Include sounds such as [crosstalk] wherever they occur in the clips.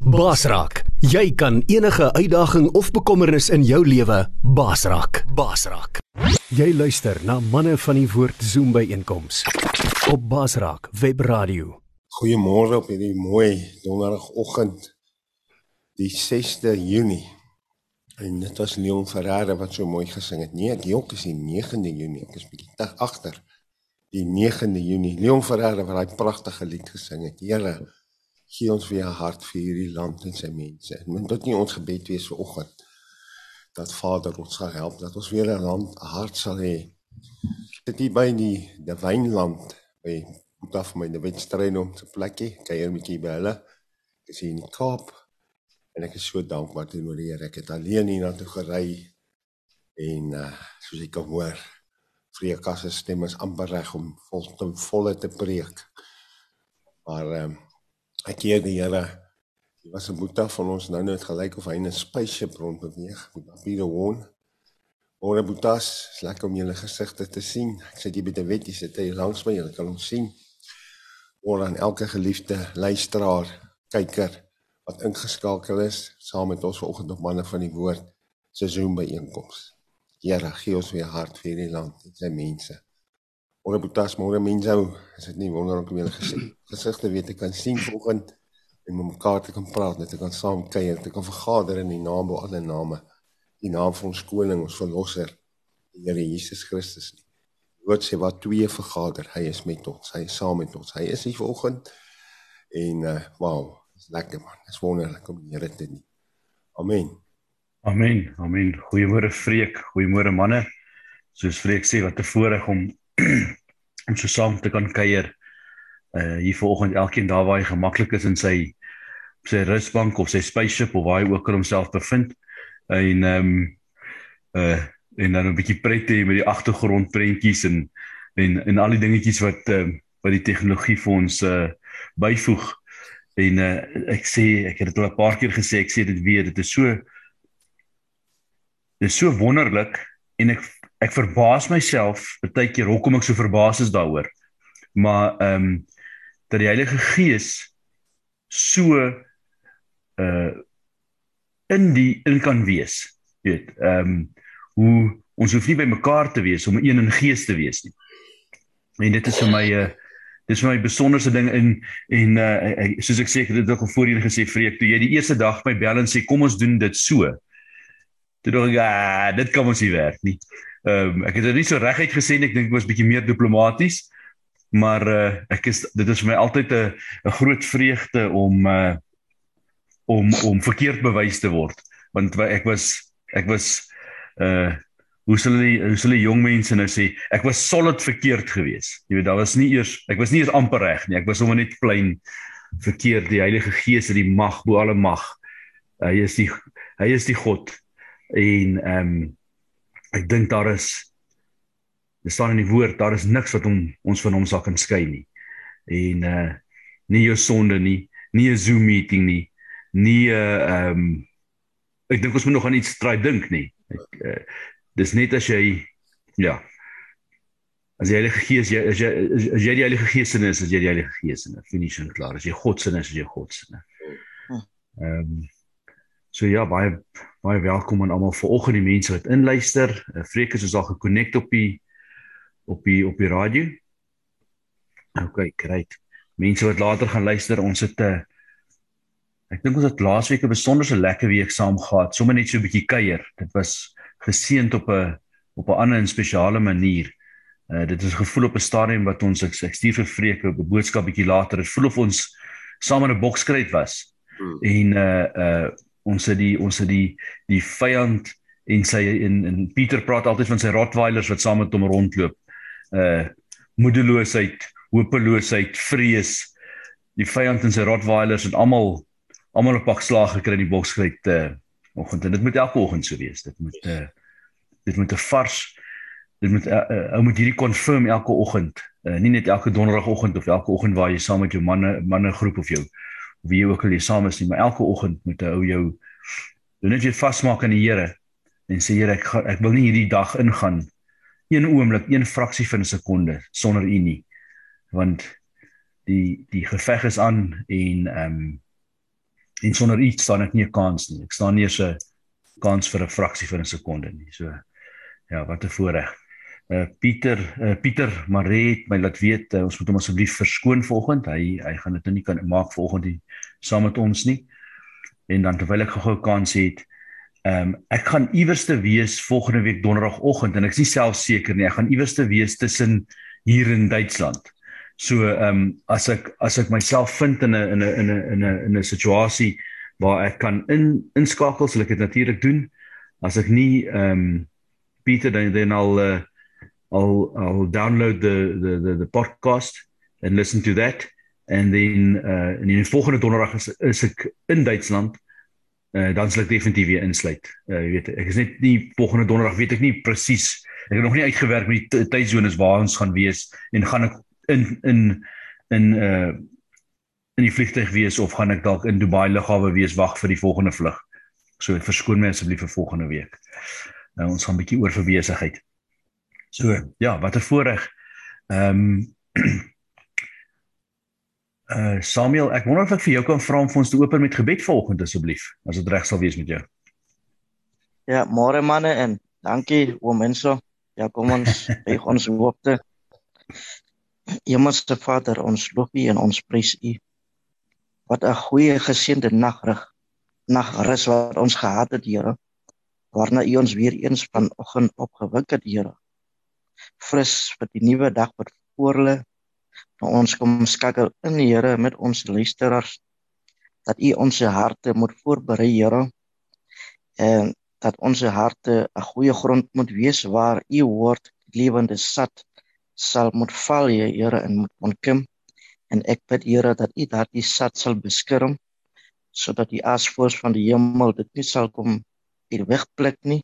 Basraak, jy kan enige uitdaging of bekommernis in jou lewe basraak. Basraak. Jy luister na manne van die woord Zoom by einkoms op Basraak Webradio. Goeiemôre op hierdie mooi donderdagoggend die 6de Junie. En dit was Leon Ferreira wat so mooi gesing het. Nee, ek jok is die 9de Junie. Ek is bietjie te agter. Die 9de Junie. Leon Ferreira wat daai pragtige lied gesing het. Here, gee ons weer 'n hart vir hierdie land en sy mense. En moet dit nie ons gebed wees vir oggend dat Vader ons sal help dat ons weer 'n land hart sal hê. Dit hier by die die wynland by moet af my die wedstryd om te plekkie. Kuier 'n bietjie by hulle. Ek in die Kaap en ek is so dankbaar teenoor die Here. Ek het alleen hier na toe gery en uh, soos ek kan hoor, Vreekas se stem is amper reg om vol te volle te preek. Maar ehm um, ek eer die Here. Dit was 'n boeta van ons nou net gelyk of hy in 'n spaceship rond beweeg met papiere woon. Ore boetas, is lekker om julle gesigte te sien. Ek sê jy by die wet, jy sit hier langs my, julle kan ons sien. Oor aan elke geliefde luisteraar, kyker wat ingeskakel is saam met ons vanoggend op manne van die woord se Zoom byeenkoms. Here, gee ons weer hart vir hierdie land en sy mense. Ore boetas, môre mense, is dit nie wonderlik om julle gesig gesigte weer te kan sien vanoggend en met mekaar te kan praat, net te kan saam kuier, te kan vergader in die naam bo alle name die naam van ons koning, ons verlosser, die Here Jesus Christus. Woord sê wat twee vergader, hy is met ons, hy is saam met ons. Hy is hier vanoggend en uh wow, dis lekker man. Dis wonderlik om die Here te dien. Amen. Amen. Amen. Goeiemôre Freek, goeiemôre manne. Soos Freek sê, wat 'n voorreg om om so saam te kan kuier. Uh hier vanoggend elkeen daar waar hy gemaklik is in sy sy rusbank of sy spaceship of waar hy ook homself bevind en ehm um, uh en dan 'n bietjie pret hê met die agtergrondprentjies en en en al die dingetjies wat ehm uh, wat die tegnologie vir ons uh byvoeg. En uh ek sê ek het dit al 'n paar keer gesê, ek sê dit weer, dit is so dit is so wonderlik en ek ek verbaas myself baie keer hoekom ek so verbaas is daaroor. Maar ehm um, dat die Heilige Gees so uh in die in kan wees. Jy weet, ehm um, hoe ons hoef nie by mekaar te wees om een in gees te wees nie. En dit is vir my 'n uh, dit is vir my besonderse ding in en uh soos ek sê ek het dit al voorheen gesê Freek, toe jy die eerste dag my bel en sê kom ons doen dit so. Toe dink ek, ah, dit kan ons nie werk nie. Ehm um, ek het dit nie so reguit gesê nie, ek dink ek was bietjie meer diplomaties. Maar uh ek is dit is vir my altyd 'n 'n groot vreugde om uh om om verkeerd bewys te word. Want ek was ek was uh hoe sal hulle hoe sal die jong mense nou sê ek was solid verkeerd geweest. Jy weet daar was nie eers ek was nie eers amper reg nie. Ek was sommer net plain verkeerd. Die Heilige Gees het die mag bo alle mag. Hy is die hy is die God. En ehm um, ek dink daar is dit staan in die woord daar is niks wat hom ons van hom sal kan skei nie. En uh nie jou sonde nie nie 'n Zoom meeting nie nie 'n ehm um, ek dink ons moet nog aan iets try dink nie. Ek uh, dis net as jy ja. As die Heilige Gees jy as jy as jy die Heilige Gees in is as jy die Heilige Gees in. Finish en klaar. As jy God se is as jy God se ehm um, so ja baie baie welkom aan almal vanoggend die mense wat inluister uh, Freek is ons al gekonnekt op die op die op die radio. OK, great. Mense wat later gaan luister, ons het 'n uh, ek dink ons het laasweek 'n besonderse lekker week saam gehad, sommer net so 'n bietjie kuier. Dit was geseënd op 'n op 'n ander en spesiale manier. Uh dit is gevoel op 'n stadium wat ons ek, ek stuur vir Freek 'n boodskap bietjie later. Dit voel of ons saam in 'n bokskryt was. Hmm. En uh uh ons het die ons het die die vyand en sy en, en Pieter praat altyd van sy rottweilers wat saam met hom rondloop uh moedeloosheid, hopeloosheid, vrees. Die vyand en sy rottweilers het almal almal 'n pak slag gekry in die boksgryt uh oggend en dit moet elke oggend so wees. Dit moet uh dit moet 'n vars dit moet uh, uh, ou moet hierdie confirm elke oggend. Uh nie net elke donderdagoggend of elke oggend waar jy saam met jou manne manne groep of jou of wie ook al jy saam is nie, maar elke oggend moet ou jou doen net jy vasmaak aan die Here en sê Here ek ek wil nie hierdie dag ingaan een oomblik, een fraksie van 'n sekonde sonder u nie. Want die die geveg is aan en ehm um, En sonder U staan ek nie 'n kans nie. Ek staan nie eens 'n kans vir 'n fraksie van 'n sekonde nie. So ja, wat 'n voorreg. Uh Pieter uh Pieter Marie my laat weet uh, ons moet hom asseblief verskoon volgende. Hy hy gaan dit nou nie kan maak volgende saam met ons nie. En dan terwyl ek gou-gou kans het, ehm um, ek gaan iewers te wees volgende week donderdagoggend en ek is nie self seker nie. Ek gaan iewers te wees tussen hier in Duitsland. So ehm um, as ek as ek myself vind in 'n in 'n in 'n in 'n in 'n situasie waar ek kan in inskakel, sal ek dit natuurlik doen. As ek nie ehm um, Pieter dan dan al uh, I'll I'll download the the the the podcast and listen to that and then uh in die volgende donderdag is, is ek in Duitsland uh dan sal ek definitief weer insluit. Uh jy weet ek is net nie volgende donderdag weet ek nie presies. Ek het nog nie uitgewerk met die tydsones waar ons gaan wees en gaan ek in in in uh in die vliegtuig wees of gaan ek dalk in Dubai lughawe wees wag vir die volgende vlug. So verskoon my asseblief vir volgende week. Nou ons gaan 'n bietjie oor verwesigheid. So ja, wat 'n voorreg. Ehm um, [clears throat] uh Samuel, ek wonder of ek vir jou kan vra om vir ons te open met gebed vanoggend asseblief, as dit reg sal wees met jou. Ja, môre manne en dankie oom mense. Ja, kom ons [laughs] by ons hoopte. Hemelse Vader, ons loof U en ons prys U. Wat 'n goeie geseënde nagrug. Nagrus wat ons gehad het, Here. Waarna U ons weer eens vanoggend opgewek het, Here fris vir die nuwe dag wat voor lê. Nou ons kom skakel in die Here met ons luisteraars dat U ons harte moet voorberei, Here. En dat ons harte 'n goeie grond moet wees waar U woord lewende sat sal moet val, Here, en moet onkom. En ek bid Here dat U daardie sat sal beskerm sodat die asvoors van die hemel dit nie sal kom hier wegpluk nie.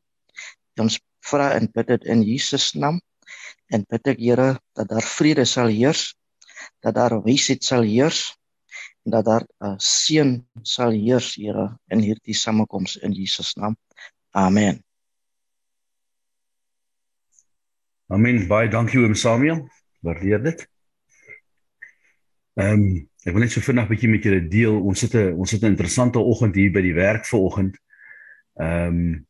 Ons vra en bid dit in Jesus naam en bid ek Here dat daar vrede sal heers, dat daar wysheid sal heers en dat daar uh, seën sal heers, Here, in hierdie samekoms in Jesus naam. Amen. Amen. Baie dankie oom Samuel. Waardeer dit. Ehm um, ek wil net so vinnig 'n bietjie met julle deel. Ons sit 'n ons sit 'n interessante oggend hier by die werk vanoggend. Ehm um,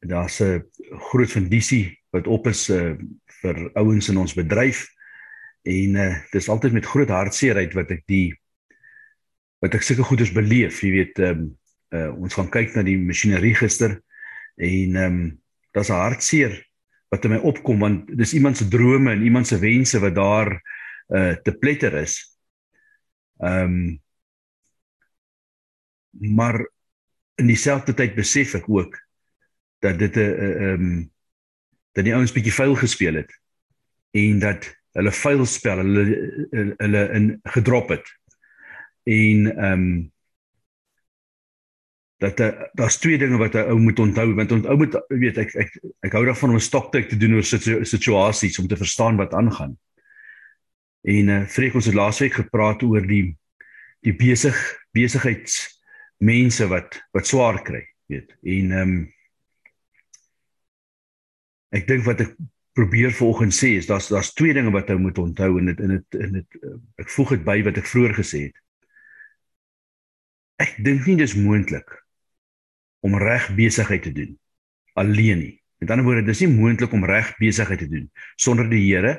daar's 'n groot vendisie wat op is uh, vir ouens in ons bedryf en uh, dis altyd met groot hartseerheid wat ek die wat ek sulke goeders beleef jy weet um, uh, ons gaan kyk na die masjinerie gister en um, daar's 'n hartseer wat in my opkom want dis iemand se drome en iemand se wense wat daar uh, te pletter is. Ehm um, maar in dieselfde tyd besef ek ook dat dit 'n ehm um, dat die ouens bietjie vuil gespeel het en dat hulle vuil spel hulle hulle in gedrop het. En ehm um, dat daar's twee dinge wat 'n ou moet onthou want 'n ou moet weet ek ek ek hou daarvan om 'n stoktyk te doen oor situasies om te verstaan wat aangaan. En eh uh, vreek ons het laasweek gepraat oor die die besig besigheidsmense wat wat swaar kry, weet. En ehm um, ek dink wat ek probeer vanoggend sê is daar's daar's twee dinge wat ou moet onthou en dit in dit in dit ek voeg dit by wat ek vroeër gesê het. Ek dink nie dis moontlik om reg besigheid te doen alleen nie. Met ander woorde, dis nie moontlik om reg besigheid te doen sonder die Here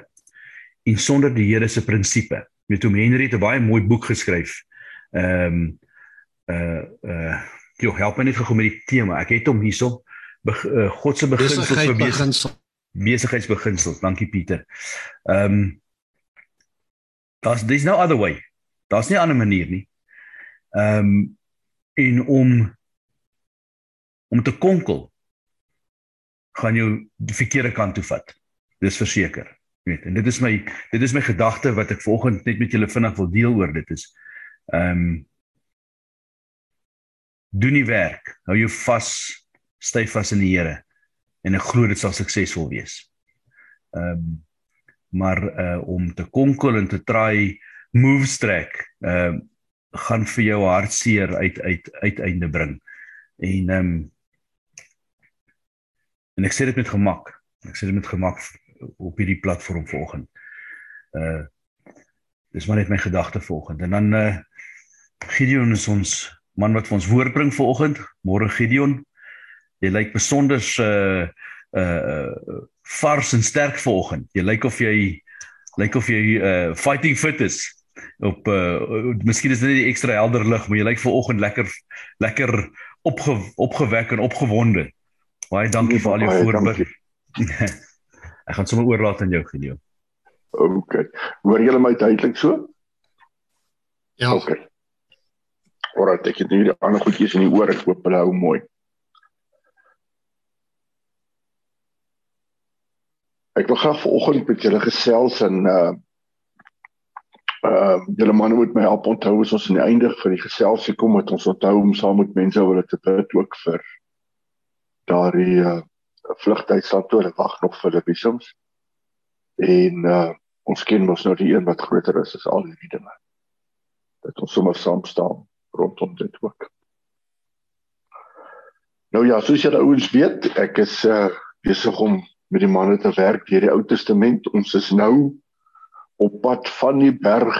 en sonder die Here se prinsipe. Met hom Henry het 'n baie mooi boek geskryf. Ehm um, uh uh jy help my net gou met die tema. Ek het hom hierso uh, God se beginsels vir besigheid besigheidsbeginsels. Dankie Pieter. Ehm um, daar's there's no other way. Daar's nie 'n ander manier nie. Ehm um, en om om te konkel gaan jy die verkeerde kant toe vat. Dis verseker. Weet, en dit is my dit is my gedagte wat ek vanoggend net met julle vinnig wil deel oor dit is. Ehm um, doen die werk. Hou jou vas styf vas in die Here en ek glo dit sal suksesvol wees. Ehm um, maar uh om te konkel en te try moves trek, ehm uh, gaan vir jou hartseer uit uit uiteinde bring. En ehm um, en ek sê dit met gemak. Ek sê dit met gemak op hierdie platform vanoggend. Uh dis maar net my gedagte vanoggend. En dan uh Gideon is ons man wat vir ons woord bring vanoggend. Môre Gideon. Jy lyk besonder uh uh vars en sterk vanoggend. Jy lyk of jy lyk of jy uh fighting fit is. Op uh miskien is dit net die ekstra helder lig, maar jy lyk vanoggend lekker lekker opge, opgewek en opgewonde. Baie dankie vir al jou voorbereiding. [laughs] Ek gaan sommer oorlaat aan jou Gideon. OK. Hoor julle my duidelik so? Ja. OK. Alraai, ek het hierdie ander goedjies in die oor, ek hoop hulle hou mooi. Ek wil graag vanoggend met julle gesels en uh uh julle manne moet my help onthou as ons aan die einde van die geselsie kom met ons onthou om saam met mense oor te bid ook vir daardie uh vlugtyd sal toe hulle wag nog vir die visums. En uh ons ken mos nou die een wat groter is as al die dinge. Dat ons sommer saam staan rondom dit ook. Nou ja, soos julle ouens weet, ek is uh besig om met die manne te werk deur die Ou Testament. Ons is nou op pad van die berg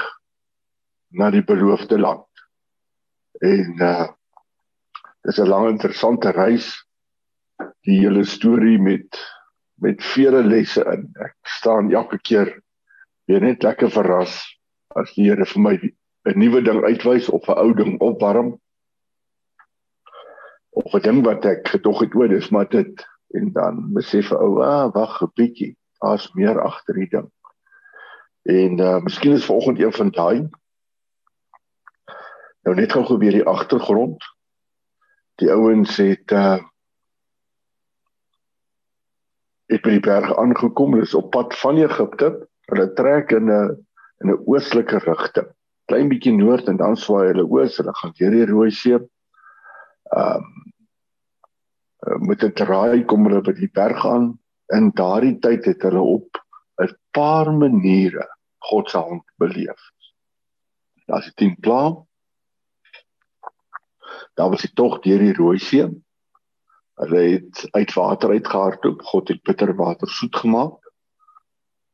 na die beloofde land. En uh dis 'n lang interessante reis. Die hele storie met met vele lesse in. Ek staan elke keer weer net lekker verras as die Here vir my 'n nuwe ding uitwys of 'n ou ding opwarm. Of 'n ding wat ek gedog het o, dis maar dit en dan besef ou, ah, wag 'n bietjie, daar's meer agter die ding. En uh miskien is vanoggend een van daai nou net gou gebeur die agtergrond. Die ouens het uh het by die berg aangekom, hulle is op pad van Egipte. Hulle trek in 'n in 'n oostelike rigting. Klein bietjie noord en dan swaai hulle oos, hulle gaan deur die Rooi See. Ehm um, met 'n draai kom hulle by die berg aan. In daardie tyd het hulle op 'n paar maniere God se hand beleef. Daar's die 10 pla. Daar was die tog deur die Rooi See. Hulle het uit water uitgehardloop. God het bitter water soet gemaak.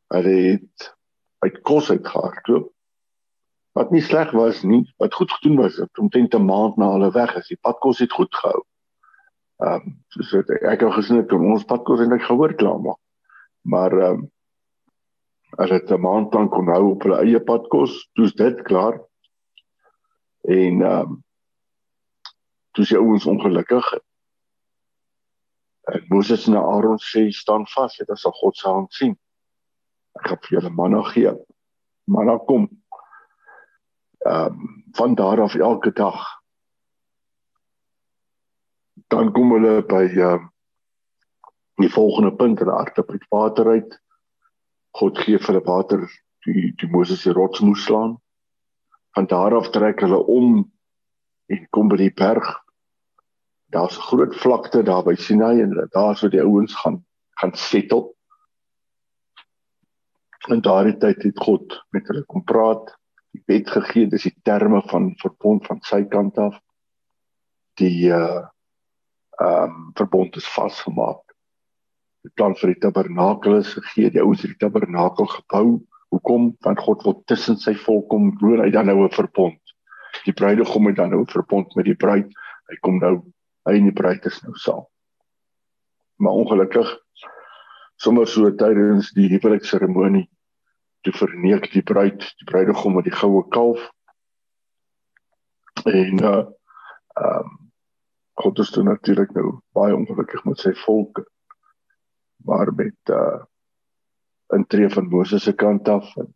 Hulle het uit kos uitgehardloop. Wat nie sleg was nie, wat goed gedoen was, omtrent 'n maand na hulle weg is. Die padkos het goed gehou. Ehm um, soos het, ek het gesien dat ons padkos eintlik gehoor klaar maak. Maar ehm um, as dit 'n maand lank kon hou op hulle eie padkos, toets dit klaar. En ehm um, toe se ouens ongelukkig En Moses en Aaron sê staan vas, dit sal God se hand sien. Ek gaan vir julle manna gee. Manna kom. Ehm um, van daar af elke dag. Dan kom hulle by uh, die volgende punt en harte uit water uit. God gee vir hulle water die die Moses die rots moes slaan. Van daar af trek hulle om en kom by die berg daar's 'n groot vlakte daar by Sinai en daar sou die ouens gaan gaan settle. En daardie tyd het God met hulle kom praat, die wet gegee, dis die terme van verbond van sy kant af. Die uh ehm um, verbond is vasgemaak. Die plan vir die tabernakel is gegee, die ouens het die tabernakel gebou. Hoekom? Want God wil tussen sy volk kom woon, hy dan nou 'n verbond. Die bruidegom het dan nou 'n verbond met die bruid. Hy kom nou hy en die bruid is nou saam. Maar ongelukkig sommer so tydens die huwelikseremonie toe verneek die bruid die bruidegom met die goue kalf en uh um God is toe natuurlik nou baie ongelukkig met sy volk maar met uh intree van Moses se kant af en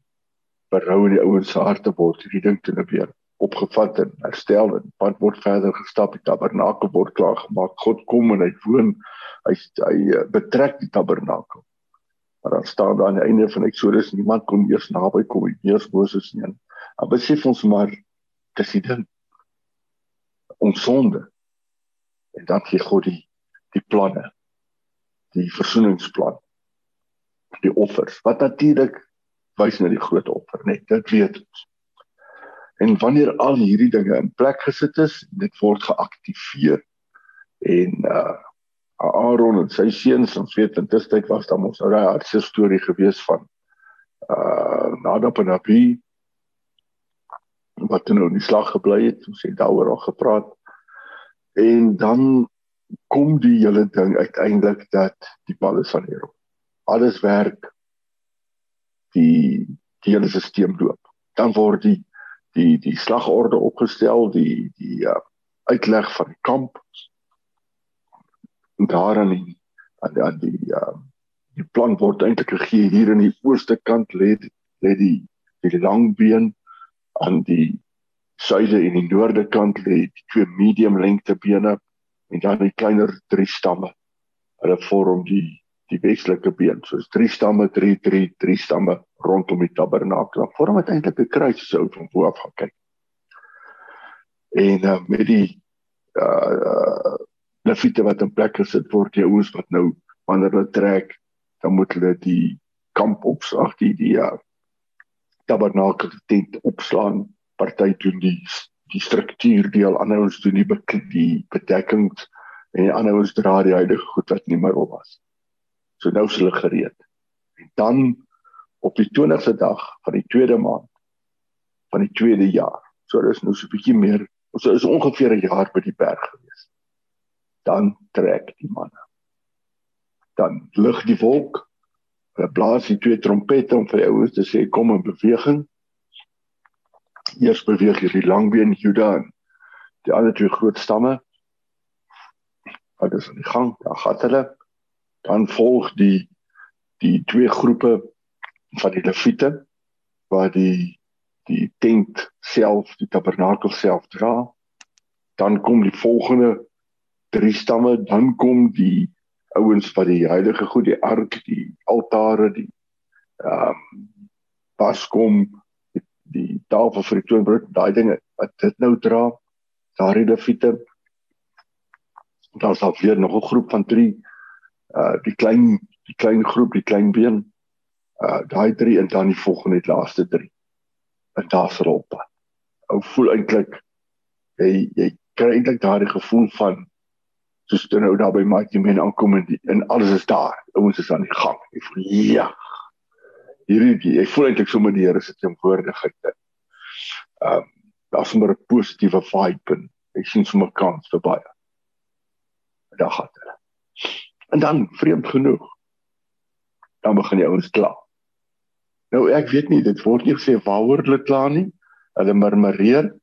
berou die ouens se harte word hierdie ding toe weer opgevat en herstel en pad word verder gestap die tabernakel word klaar gemaak God kom en hy woon hy hy eh, betrek die tabernakel. Maar dan staan daar aan die einde van Eksodus niemand kon eers naby kom nie eers Moses nie. Maar besef ons maar dis die ding. Ons sonde en dan gee God die die planne die versoeningsplan die offers wat natuurlik wys na die groot offer net dit weet ons En wanneer al hierdie dinge in plek gesit is, dit word geaktiveer en uh Aaron en sy seuns, ons weet intussen was daar mos 'n hartse storie gewees van uh Nadab en Abihu wat nou in die slag gebly het, ons het daaroor al gepraat. En dan kom die hele ding uiteindelik dat die bal is van hier. Alles werk. Die die hele stelsel loop. Dan word die die die slagorde opgestel, die die uh, uitleg van die kamp. En daar aan die aan die, die uh, die plan word eintlik gegee hier in die ooste kant lê lê die die langbeen aan die suide en die noorde kant lê die twee medium lengte bene en dan die kleiner drie stamme. Hulle vorm die die westelike been. So is drie stamme, drie drie drie stamme rondom die tabernakel. Vorm dit eintlik 'n kruis sou van bo af gaan kyk. En uh, met die uh, uh leviete wat in plek gesit word, die ouens wat nou wanneer hulle trek, dan moet hulle die kamp opslag, die die uh, tabernakel tent opslaan. Party doen die die struktuur deel, ander ons doen die die bedekking en die ander ons dra die heilige goed wat nie meer op was. So nou is hulle gereed. En dan op die 20ste dag van die tweede maand van die tweede jaar. So dis nou so 'n bietjie meer. Ons is ongeveer 'n jaar by die berg gewees. Dan trek die manne. Dan lig die wolk. Hulle blaas die twee trompette om vir die ouens te sê kom in beweging. Eers beweeg hierdie langbeen Juda en die ander twee groot stamme. Wat is aan die gang? Daar gaan hulle. Dan volg die die twee groepe van die leviete waar die die tent self, die tabernakel self dra. Dan kom die volgende drie stamme, dan kom die ouens wat die heilige goed, die ark, die altare, die ehm um, paskom die, tafel vir die toonbrood, daai dinge wat dit nou dra, daardie leviete. Dan daar weer nog 'n groep van 3 uh die klein die klein groep, die klein been. Uh daai 3 en dan die volgende die laaste 3. En daar's erop. Ou voel eintlik jy jy kry eintlik daardie gevoel van soos jy nou daar by Mighty Men aankom en, die, en alles is daar. Ouens is aan die gang. Jy voel ja. Hierdie jy voel eintlik sommer die Here se teenwoordigheid. Ehm daar's sommer 'n positiewe vibe en ek sien sommer kans vir baie. Daar gaan dit. En dan vreemd genoeg dan begin die ouens kla. Nou ek weet nie dit word nie gesê waaroor hulle kla nie. Hulle murmureer.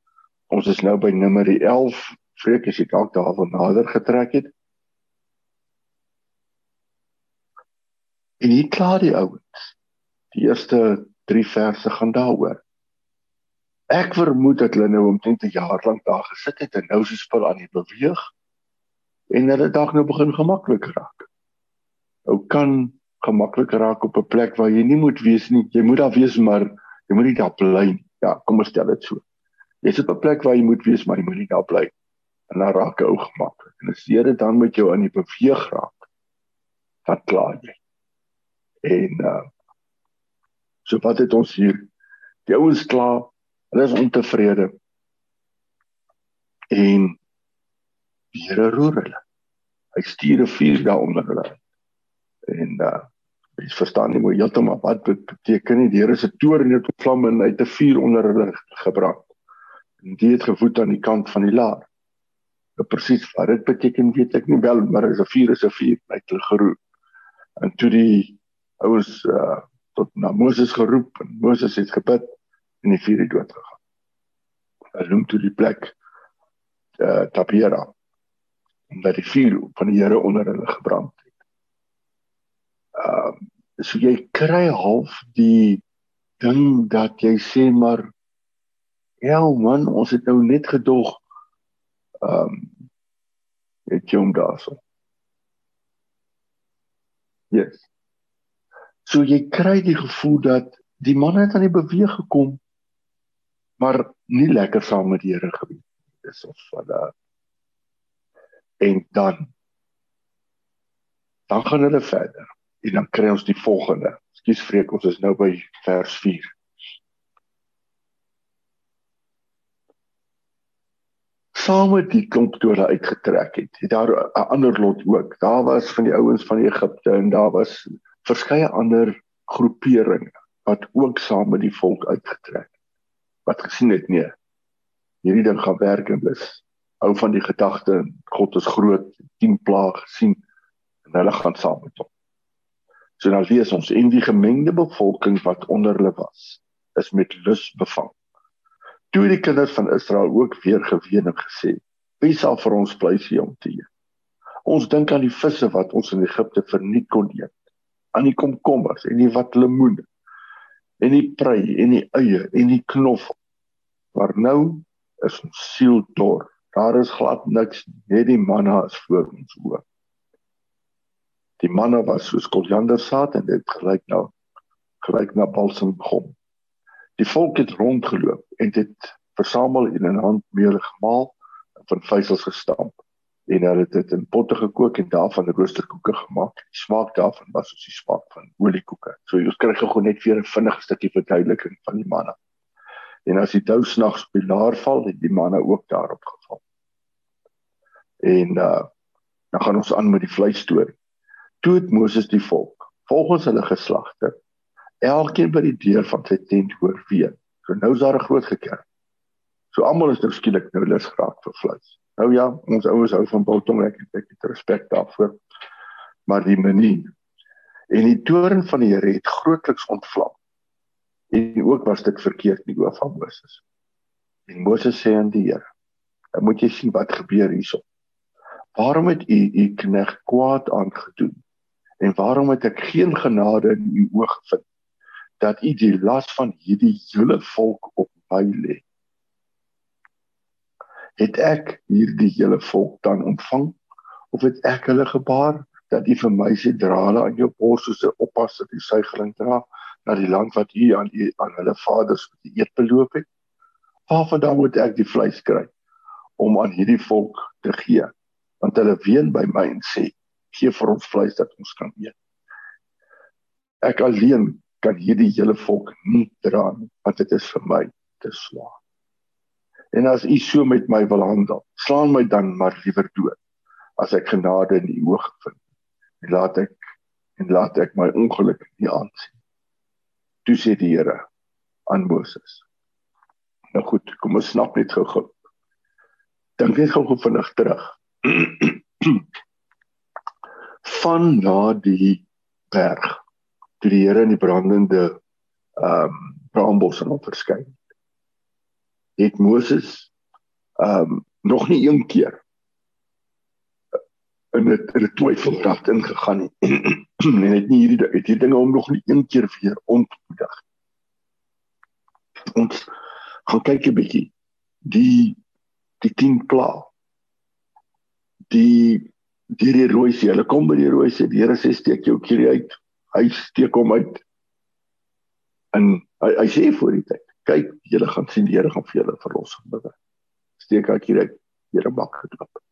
Ons is nou by nommer 11. Vreek as jy dalk daarvan nader getrek het. En hier kla die ouens. Die eerste 3 verse gaan daaroor. Ek vermoed dat hulle nou omtrent 'n jaar lank daar gesit het en nou so spul aan die beweeg en hulle dag nou begin gemaklik raak. Ou kan gemaklik raak op 'n plek waar jy nie moet wees nie. Jy moet daar wees, maar jy moet nie daar bly nie. Ja, kom ons stel dit so. Jy sit op 'n plek waar jy moet wees, maar jy moet nie daar bly. En dan raak jy ou gemaklik. En as jy dit dan met jou aan die beweeg raak, wat klaar jy. En uh so wat het ons hier? Die ouens klaar. Hulle is ontevrede. En die Here roer hulle. Hy stuur 'n vuur daaronder hulle. En uh jy verstaan nie mooi heeltemal wat beteken nie. Die Here se toorn het opvlam en hy het 'n vuur onder hulle gebrand. En dit het gevoed aan die kant van die laar. Nou presies wat dit beteken weet ek nie wel, maar is 'n vuur is 'n vuur uit hulle geroep. En toe die ouens uh tot na Moses geroep en Moses het gebid en die vuur het dood gegaan. Hulle noem toe die plek uh Tapera omdat die vuur van die Here onder hulle gebrand het. Ehm uh, so jy kry half die ding dat jy sê maar ja man, ons het nou net gedog ehm um, het jy hom daarso. Yes. So jy kry die gevoel dat die man het aan die beweeg gekom maar nie lekker saam met die Here gewees. Dis of wat daar en dan dan gaan hulle verder en dan kry ons die volgende. Ekskuus vreek, ons is nou by vers 4. Saam met die klomp toe hulle uitgetrek het, het daar 'n ander lot ook. Daar was van die ouens van Egipte en daar was verskeie ander groeperinge wat ook saam met die volk uitgetrek. Wat gesien het nee, hierdie ding gaan werk en hulle hou van die gedagte God is groot, 10 plaae gesien en hulle gaan saam met hom. So nou lees ons en die gemengde bevolking wat onder hulle was, is met lus bevang. Toe die kinders van Israel ook weer geween en gesê: "Wie sal vir ons vleis gee om te eet?" Ons dink aan die visse wat ons in Egipte verniet kon eet, aan die komkommers en die wat lemoene en die prei en die eie en die knof. Maar nou is ons siel dor. Daar is glad niks, net die manna is voor ons oë. Die manna was soos koriandersaad en dit gelyk nou gelyk na balsemgom. Die volk het rondgeloop en dit versamel in hand meel gemaal en van vleisels gestamp en hulle het dit in potte gekook en daarvan roosterkoeke gemaak. Die smaak daarvan was soos die smaak van oliekoeke. So jy kry gou net weer 'n vinnige stukkie verduideliking van die manna. En as die dou snags op die laar val, het die manna ook daarop geval. En uh dan gaan ons aan met die vleis storie. Toe het Moses die volk volgens hulle geslagte elkeen by die deur van sy tent hoor weer. So nou is daar 'n groot gekerk. So almal is nou skielik nou lus geraak vir vleis. Nou ja, ons ouers hou van biltong ek het ek het respek daarvoor. Maar die manier en die toorn van die Here het grootliks ontvlam. En ook was dit verkeerd nie oor van Moses. En Moses sê aan die Here: "Dan moet jy sien wat gebeur hierso. Waarom het u u knegt kwaad aangedoen? En waarom het ek geen genade in u oë gevind dat u die las van hierdie hele volk op my lê?" Het ek hierdie hele volk dan ontvang? Of het ek hulle gebaar dat u vir my sê dra hulle aan jou bors soos 'n oppas dat die suigeling dra na die land wat u aan u aan hulle vaders vir die eet beloof het? Waarvandaan moet ek die vleis kry om aan hierdie volk te gee? Want hulle ween by my en sê gee vir ons vleis dat ons kan eet. Ek alleen kan hierdie hele volk nie dra nie want dit is vir my te swaar En as u so met my wil handel, slaan my dan maar liewer dood as ek genade in u oog vind. En laat ek en laat ek my ongeluk nie aansien. Toe sê die Here aan Moses. Nou goed, kom ons snap net gou-gou. Dink net gou-gou vinnig terug. [clears throat] Van na die berg toe die Here in die brandende ehm um, braambos aan hom verskyn het Moses ehm um, nog nie een keer in dit in 'n twyfeldrag ingegaan nie. [clears throat] en het nie hierdie het hierdie dinge om nog nie een keer weer ontmoedig. Ons gaan kyk 'n bietjie die die 10 pla. Die die die rooi see, hulle kom by die rooi see, die Here sê steek jou keer uit. Hy steek hom uit. En hy, hy sê vir die tyd kyk, julle gaan sien die Here gaan vir julle verlossing bring. Steek uit Here bak geklap.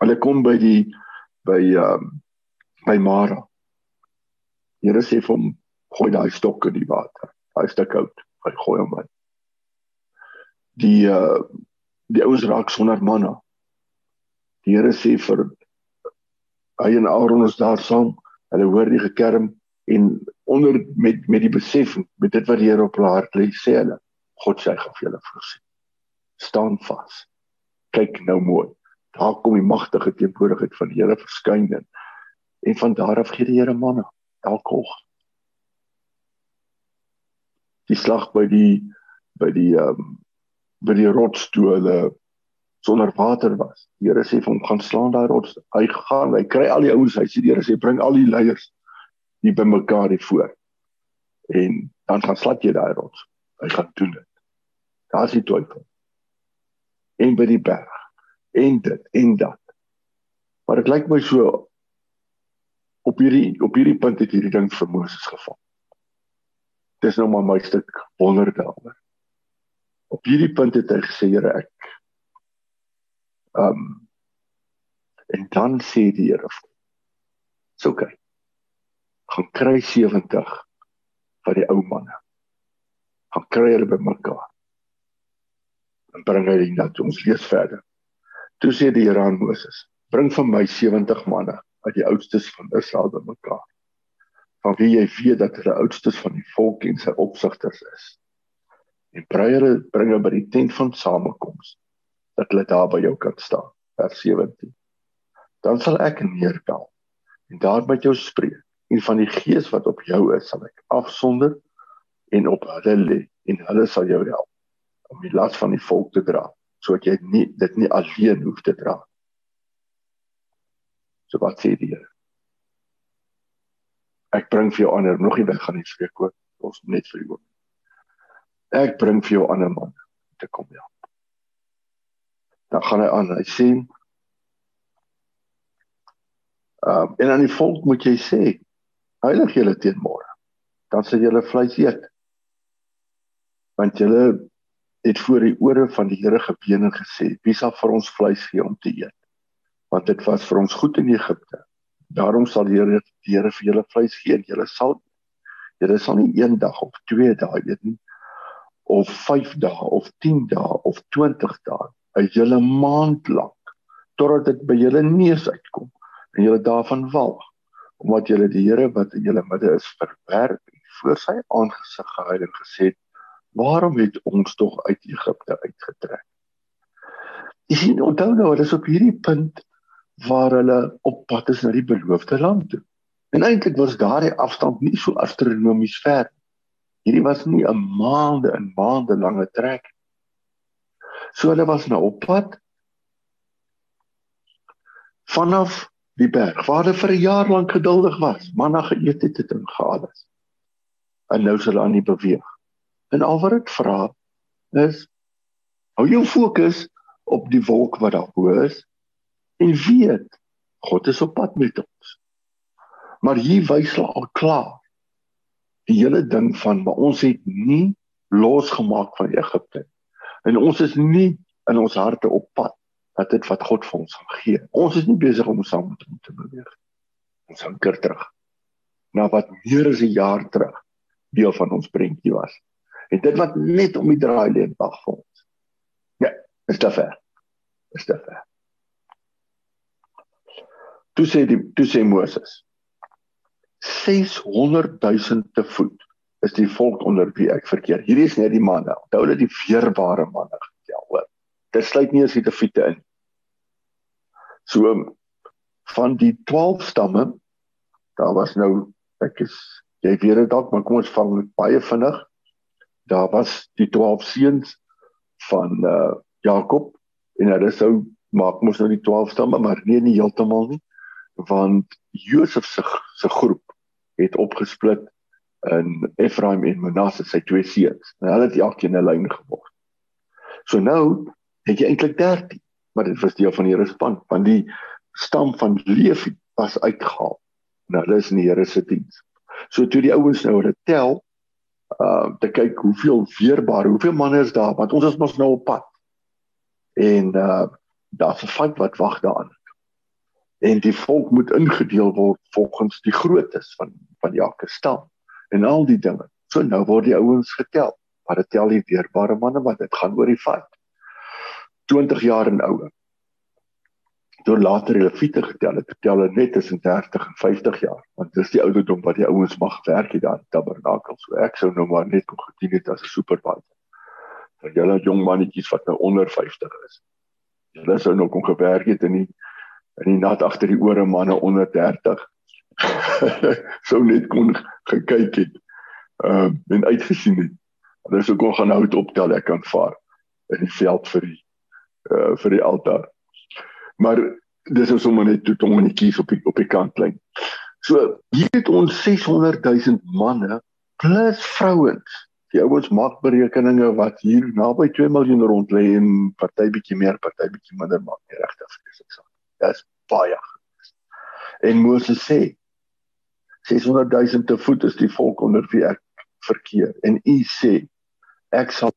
Hulle kom by die by ehm um, by Mara. Here sê vir hom gooi daai stok in die water. Hy is te koud. Hy gooi hom in. Die uh die ouens raak sonder manna. Die Here sê vir hy en Aaron is daar saam. Hulle hoor die gekerm en onder met met die besef met dit wat die Here op hulle hart lê sê hulle God sê gaan vir julle voorsien. Staan vas. Kyk nou mooi. Daar kom die magtige teenwoordigheid van die Here verskyn en en van daar af gee die Here manna elke oggend. Die slag by die by die ehm um, by die rots toe hulle sonder water was. Die Here sê vir hom gaan slaan daai rots. Hy gaan, hy kry al die ouens, hy sê die Here sê bring al die leiers nie by mekaar hier voor. En dan gaan slat jy daai rots. Hy gaan doen dit. Daar's die twyfel. En by die berg. En dit en dat. Maar dit lyk my so op hierdie op hierdie punt het hierdie ding vir Moses geval. Dis nou maar my stuk wonder daaroor. Op hierdie punt het hy gesê Here ek ehm um, en dan sê die Here: "Dis oukei. Okay gaan kry 70 van die ou manne. Gaan kry hulle bymekaar. En bring hulle na toe. Ons lees verder. Toe sê die Here aan Moses: "Bring vir my 70 manne uit die oudstes van Israel bymekaar. Van wie jy weet dat hulle oudstes van die volk en sy opsigters is. en breiere bringe by die tent van samekoms dat hulle daar by jou kan staan. Vers 17. Dan sal ek neerdal en daar met jou spreek en van die gees wat op jou is sal ek afsonder en op hulle lê en hulle sal jou help om die las van die volk te dra sodat jy nie dit nie alleen hoef te dra. So wat sê die Here? Ek bring vir jou ander nog nie weg gaan nie spreek ook ons net vir jou. Ek bring vir jou ander man te kom help. Dan gaan hy aan. Hy sê Ehm uh, en aan die volk moet jy sê heilig julle teen môre. Dan sal julle vleis eet. Want julle het voor die ore van die Here gebeen en gesê, wie sal vir ons vleis gee om te eet? Want dit was vir ons goed in Egipte. Daarom sal die Here die Here vir julle vleis gee. Julle sal julle sal nie een dag of twee dae eet nie of 5 dae of 10 dae of 20 dae, 'n hele maand lank totdat dit by julle neus uitkom en julle daarvan walg omdat julle die Here wat in julle midde is verwerp en voor sy aangesig gehou en gesê waarom het ons tog uit Egipte uitgetrek? Jy sien onthou nou hulle is op hierdie punt waar hulle op pad is na die beloofde land toe. En eintlik was daardie afstand nie so astronomies ver hierdie was nie 'n maande en maande lange trek so hulle was nou op pad vanaf die berg waar hulle vir 'n jaar lank geduldig was, manna geëet het en gehaal het. En nou sal hulle aan die beweeg. En al wat dit vra is hou jou fokus op die wolk wat daar bo is en weet God is op pad met ons. Maar hier wys hulle al klaar die hele ding van maar ons het nie losgemaak van Egipte en ons is nie in ons harte op pad dat dit wat God vir ons gaan gee. Ons is nie besig om saam met hom te beweeg. Ons anker terug na wat meer as 'n jaar terug deel van ons prentjie was. En dit wat net om die draaileen wag vir ons. Ja, is te ver. Is te ver. Toe sê die toe sê Moses 600 000 te voet is die volk onder wie ek verkeer. Hierdie is net die manne. Onthou hulle die weerbare manne dit sluit nie as die Lewiete in. So van die 12 stamme, daar was nou ek is jy weet dit dalk, maar kom ons vang baie vinnig. Daar was die 12 seuns van uh Jakob en hulle sou maak mos nou die 12 stamme, maar nee nie heeltemal nie, want Josef se se groep het opgesplit in Ephraim en Manasseh sy twee seuns. En hulle het elkeen 'n lyn geword. So nou het jy eintlik 13, maar dit was deel van die Here se span, want die stam van Levi was uitgehaal. Nou hulle is in die Here se diens. So toe die ouens nou hulle tel, uh te kyk hoeveel weerbaar, hoeveel manne is daar, want ons is mos nou op pad. En uh daar's 'n vyf wat wag daarin. En die volk moet ingedeel word volgens die groottes van van elke stam en al die dinge. So nou word die ouens getel. Dit tel die weerbare manne wat dit gaan oor die vyf. 20 jaar en ouer. Toe later hulle fiete getel het, tel hulle net tussen 30 en 50 jaar, want dis die ouderdom wat die ouens mag werk hier daar in Tabernakel. So ek sou nou maar net kon gedien het as 'n supervisor. Vir julle jong mannetjies wat nou onder 50 is. Julle sou nou kon gewerk het in die in die nat agter die ore manne onder 30. [laughs] sou net kon gekyk het. Ehm uh, en uitgesien het. Hulle sou kon gaan hout optel ek kan vaar in die veld vir die uh, vir die altaar. Maar dis is sommer net toe om net kies op die, op die kantlyn. So hier het ons 600 000 manne plus vrouens. Die ouens maak berekeninge wat hier naby 2 miljoen rond lê en party bietjie meer, party bietjie minder maak nie regtig ek sê. Dis baie. En Moses sê 600 000 te voet is die volk onder wie ek verkeer en u sê ek sal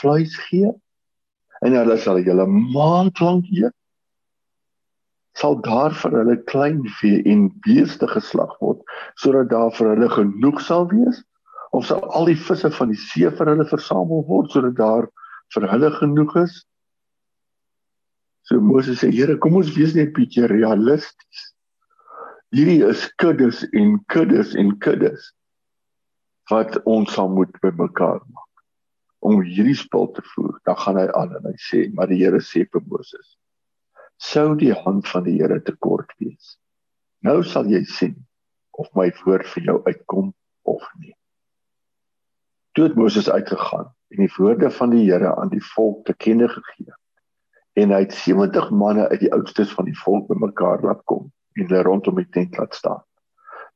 vleis gee en hulle sal julle maand lank eet sal daar vir hulle klein vee en beeste geslag word sodat daar vir hulle genoeg sal wees of sal al die visse van die see vir hulle versamel word sodat daar vir hulle genoeg is? So Moses sê Here kom ons wees net bietjie realisties. Hierdie is kuddes en kuddes en kuddes wat ons sal moet bymekaar maak om hierdie spul te voer, dan gaan hy aan en hy sê, maar die Here sê vir Moses: "Sou die hand van die Here te kort wees. Nou sal jy sien of my woord vir jou uitkom of nie." Toe het Moses uitgegaan en die woorde van die Here aan die volk te kenne gegee. En hy het 70 manne uit die oudstes van die volk bymekaar laat kom en hulle rondom die tent laat staan.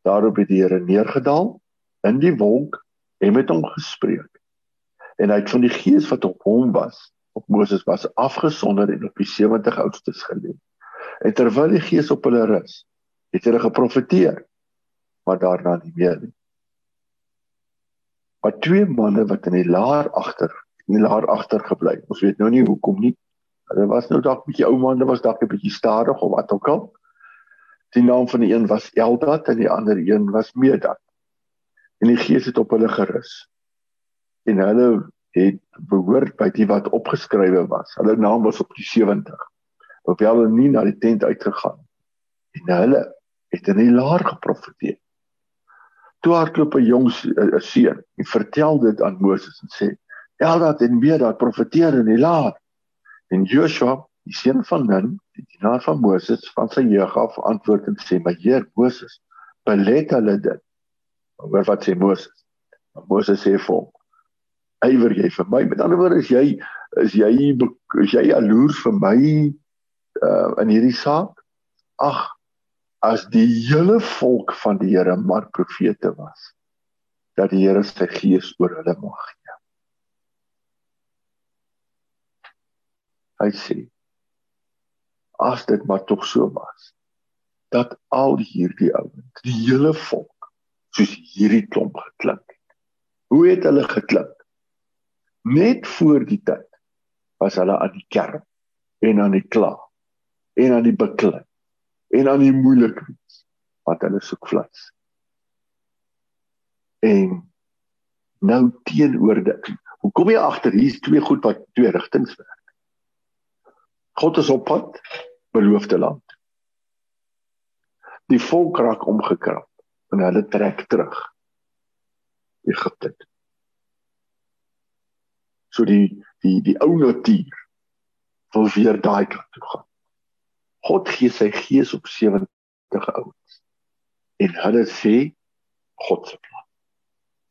Daarop het die Here neergedaal in die wolk en met hom gespreek en hy het van die gees wat op hom was op Moses was afgesonder en op die 70 oudstes gelê. En terwyl die gees op hulle rus, het hulle geprofeteer, maar daarna nie meer nie. Maar twee manne wat in die laar agter, in die laar agter gebly. Ons weet nou nie hoekom nie. Hulle was nou dalk bietjie ou manne, was dalk 'n bietjie stadig of wat ook al. Die naam van die een was Eldad en die ander een was Medad. En die gees het op hulle gerus en hulle het behoort by die wat opgeskrywe was. Hulle naam was op die 70. Hoewel hulle nie na die tent uitgegaan en hulle het in die laar geprofeteer. Toe hardloop 'n jong seun en vertel dit aan Moses en sê: "Eldad en Medad profeteer in die laar." En Joshua, die seun van Nun, die dienaar van Moses van sy jeug af antwoord en sê: "My Heer Moses, belet hulle dit." Hoor wat sê Moses? Moses sê vir hom: ywer jy vir my? Met ander woorde is jy is jy is jy jaloers vir my uh in hierdie saak? Ag, as die hele volk van die Here maar profete was, dat die Here sy gees oor hulle mag gee. Hy sê as dit maar tog so was dat al hierdie ouens, die hele volk soos hierdie klomp geklink het. Hoe het hulle geklink? Net voor die tyd was hulle aan die kerk en aan die kla en aan die beklei en aan die moeilik wees wat hulle soek flits en nou teenoor dit hoe kom jy agter hier's twee goed wat twee rigtings werk? God is op pad beloofde land. Die volk raak omgekrap en hulle trek terug Egipte toe so die die die ou natuur wil weer daai kant toe gaan. God gee sy gees op 70 ouens. En hulle sê God se plan.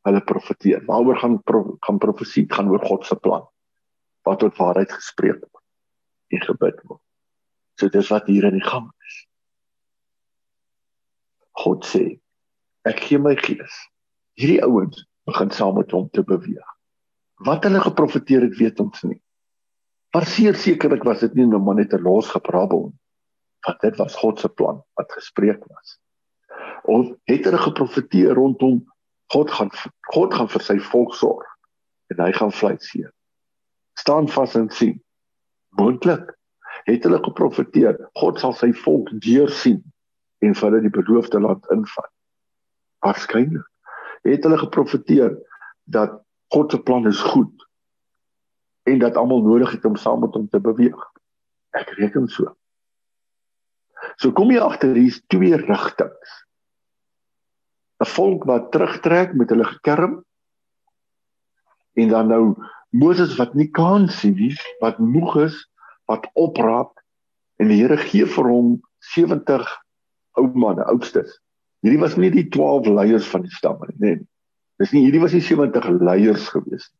Hulle profeteer. Waaroor gaan pro, gaan profesie gaan oor God se plan wat tot waarheid gespreek word en gebid word. So dis wat hier in die gang is. God sê ek gee my gees. Hierdie ouens begin saam met hom te beweeg. Wat hulle geprofeteer het, weet ons nie. Maar seker sekerlik was dit nie net maar net 'n losgeprabbel nie. Want dit was God se plan wat gespreek was. Of het hulle geprofeteer rondom God gaan God gaan vir sy volk sorg en hy gaan vlei seë. Staan vas en sien. Moontlik het hulle geprofeteer God sal sy volk deursien en vir hulle die beloofde land invat. Waarskynlik het hulle geprofeteer dat God se plan is goed en dat almal nodig het om saam met hom te beweeg. Ek reken so. So kom jy agter hier's twee rigtings. 'n Volk wat terugtrek met hulle gekerm en dan nou Moses wat nie kan sien nie, wat moeg is, wat opraap en die Here gee vir hom 70 ou manne, oudstes. Hierdie was nie die 12 leiers van die stamme nie, nee. Dis nie hierdie was die 70 leiers gewees nie.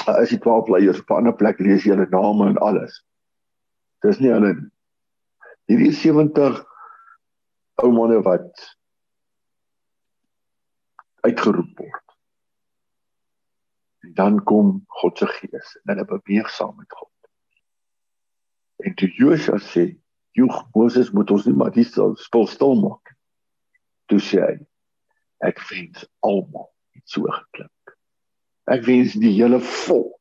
Daar is die 12 leiers op 'n ander plek lees jy hulle name en alles. Dis nie hulle nie. Hierdie 70 ou manne wat uitgeroep word. En dan kom God se gees en hulle beweeg saam met God. En toe Josua sê, "Joeg Moses moet ons nie maar hier stil stil maak." Toe sê hy, Ek wens almal het so geklink. Ek wens die hele volk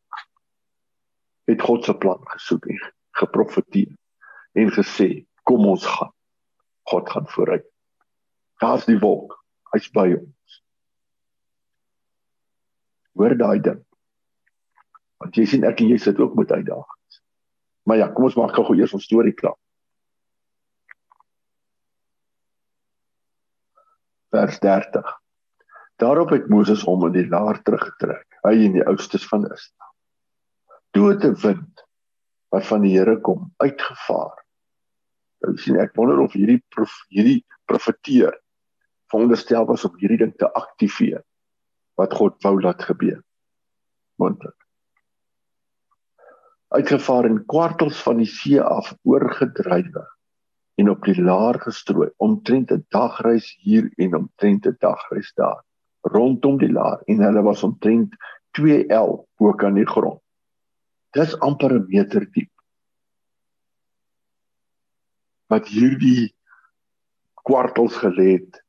het God se plan gesoek en geprofeteer en gesê kom ons gaan. God gaan vooruit. Daar's die wolk. Hy's by ons. Hoor daai ding. Want jy sien ek en jy sit ook met uitdagings. Maar ja, kom ons maak gou eers ons storie klaar. Vers 30. Daarop het Moses hom in die laar teruggetrek, hy en die oudstes van Israel. Toe het 'n wind wat van die Here kom uitgevaar. Nou sien ek wonder of hierdie prof, hierdie profeteer veronderstel was om hierdie ding te aktiveer wat God wou laat gebeur. Moontlik. Uitgevaar in kwartels van die see af oorgedrywe en op die laar gestrooi omtrent 'n dagreis hier en omtrent 'n dagreis daar rondom die laar en hulle was omtrent 2L bo kan die grond. Dis amper 'n meter diep. Wat hierdie kwartels gelê het.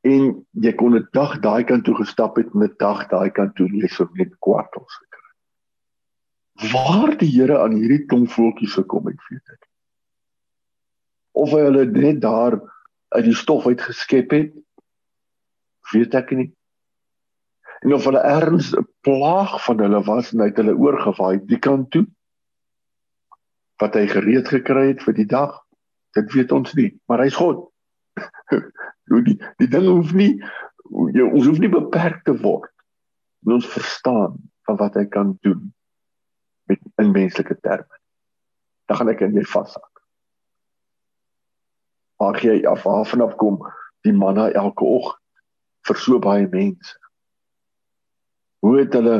En jy kon 'n dag daai kant toe gestap het met 'n dag daai kant toe lees op net kwartels gekry. Waar die Here aan hierdie klomp voeltjies gekom het, weet ek. Of hy hulle net daar uit die stof uit geskep het weet ek nie. En of hulle erns 'n plaag van hulle was en hy het hulle oorgewaai die kant toe wat hy gereed gekry het vir die dag, dit weet ons nie, maar hy's God. [laughs] die die ding hoef nie jy, ons hoef nie beperk te word in ons verstaan van wat hy kan doen met in menslike terme. Dan gaan ek in jy vashak. Maar jy af vanaf kom die manna elke oggend vir so baie mense. Hoe het hulle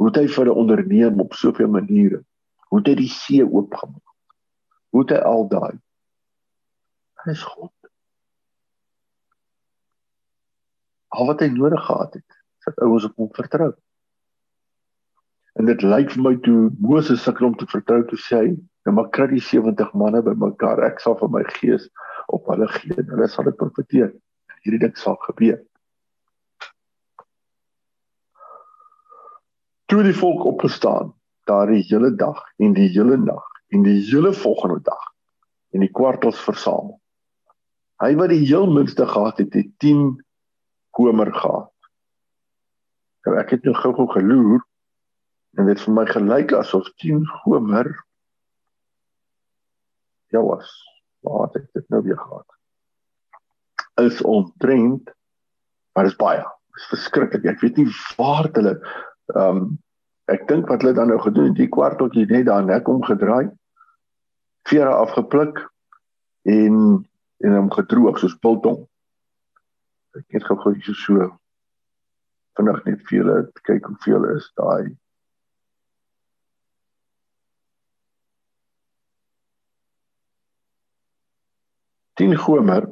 hoe het hy vir hulle onderneem op soveel maniere? Hoe het hy die see oopgemaak? Hoe het hy al daai? Hy is God. Al wat hy nodig gehad het, dat ouens op hom vertrou. En dit lyk vir my toe Moses sukkel om te vertrou te sê, nou maar kry die 70 manne bymekaar, ek sal vir my gees op hulle gee. Hulle sal dit profeteer. Hierdie ding sal gebeur. toe die volk opgestaan daardie hele dag en die hele nag en die hele volgende dag en die kwartels versamel. Hy wat die heel minste gehad het, het 10 komer gehad. Nou ek het nou gou-gou geloer en dit vir my gelyk asof 10 komer ja was. Waar het ek dit nou weer gehad? Is omtrent maar is baie. Dis verskriklik. Ek weet nie waar hulle Ehm um, ek dink wat hulle dan nou gedoen het, die kwarteltjie net daar nek omgedraai. Vere afgepluk en en hom gedroog soos biltong. Ek het gou gou so vinnig net vir julle kyk hoeveel is daai Tien gomer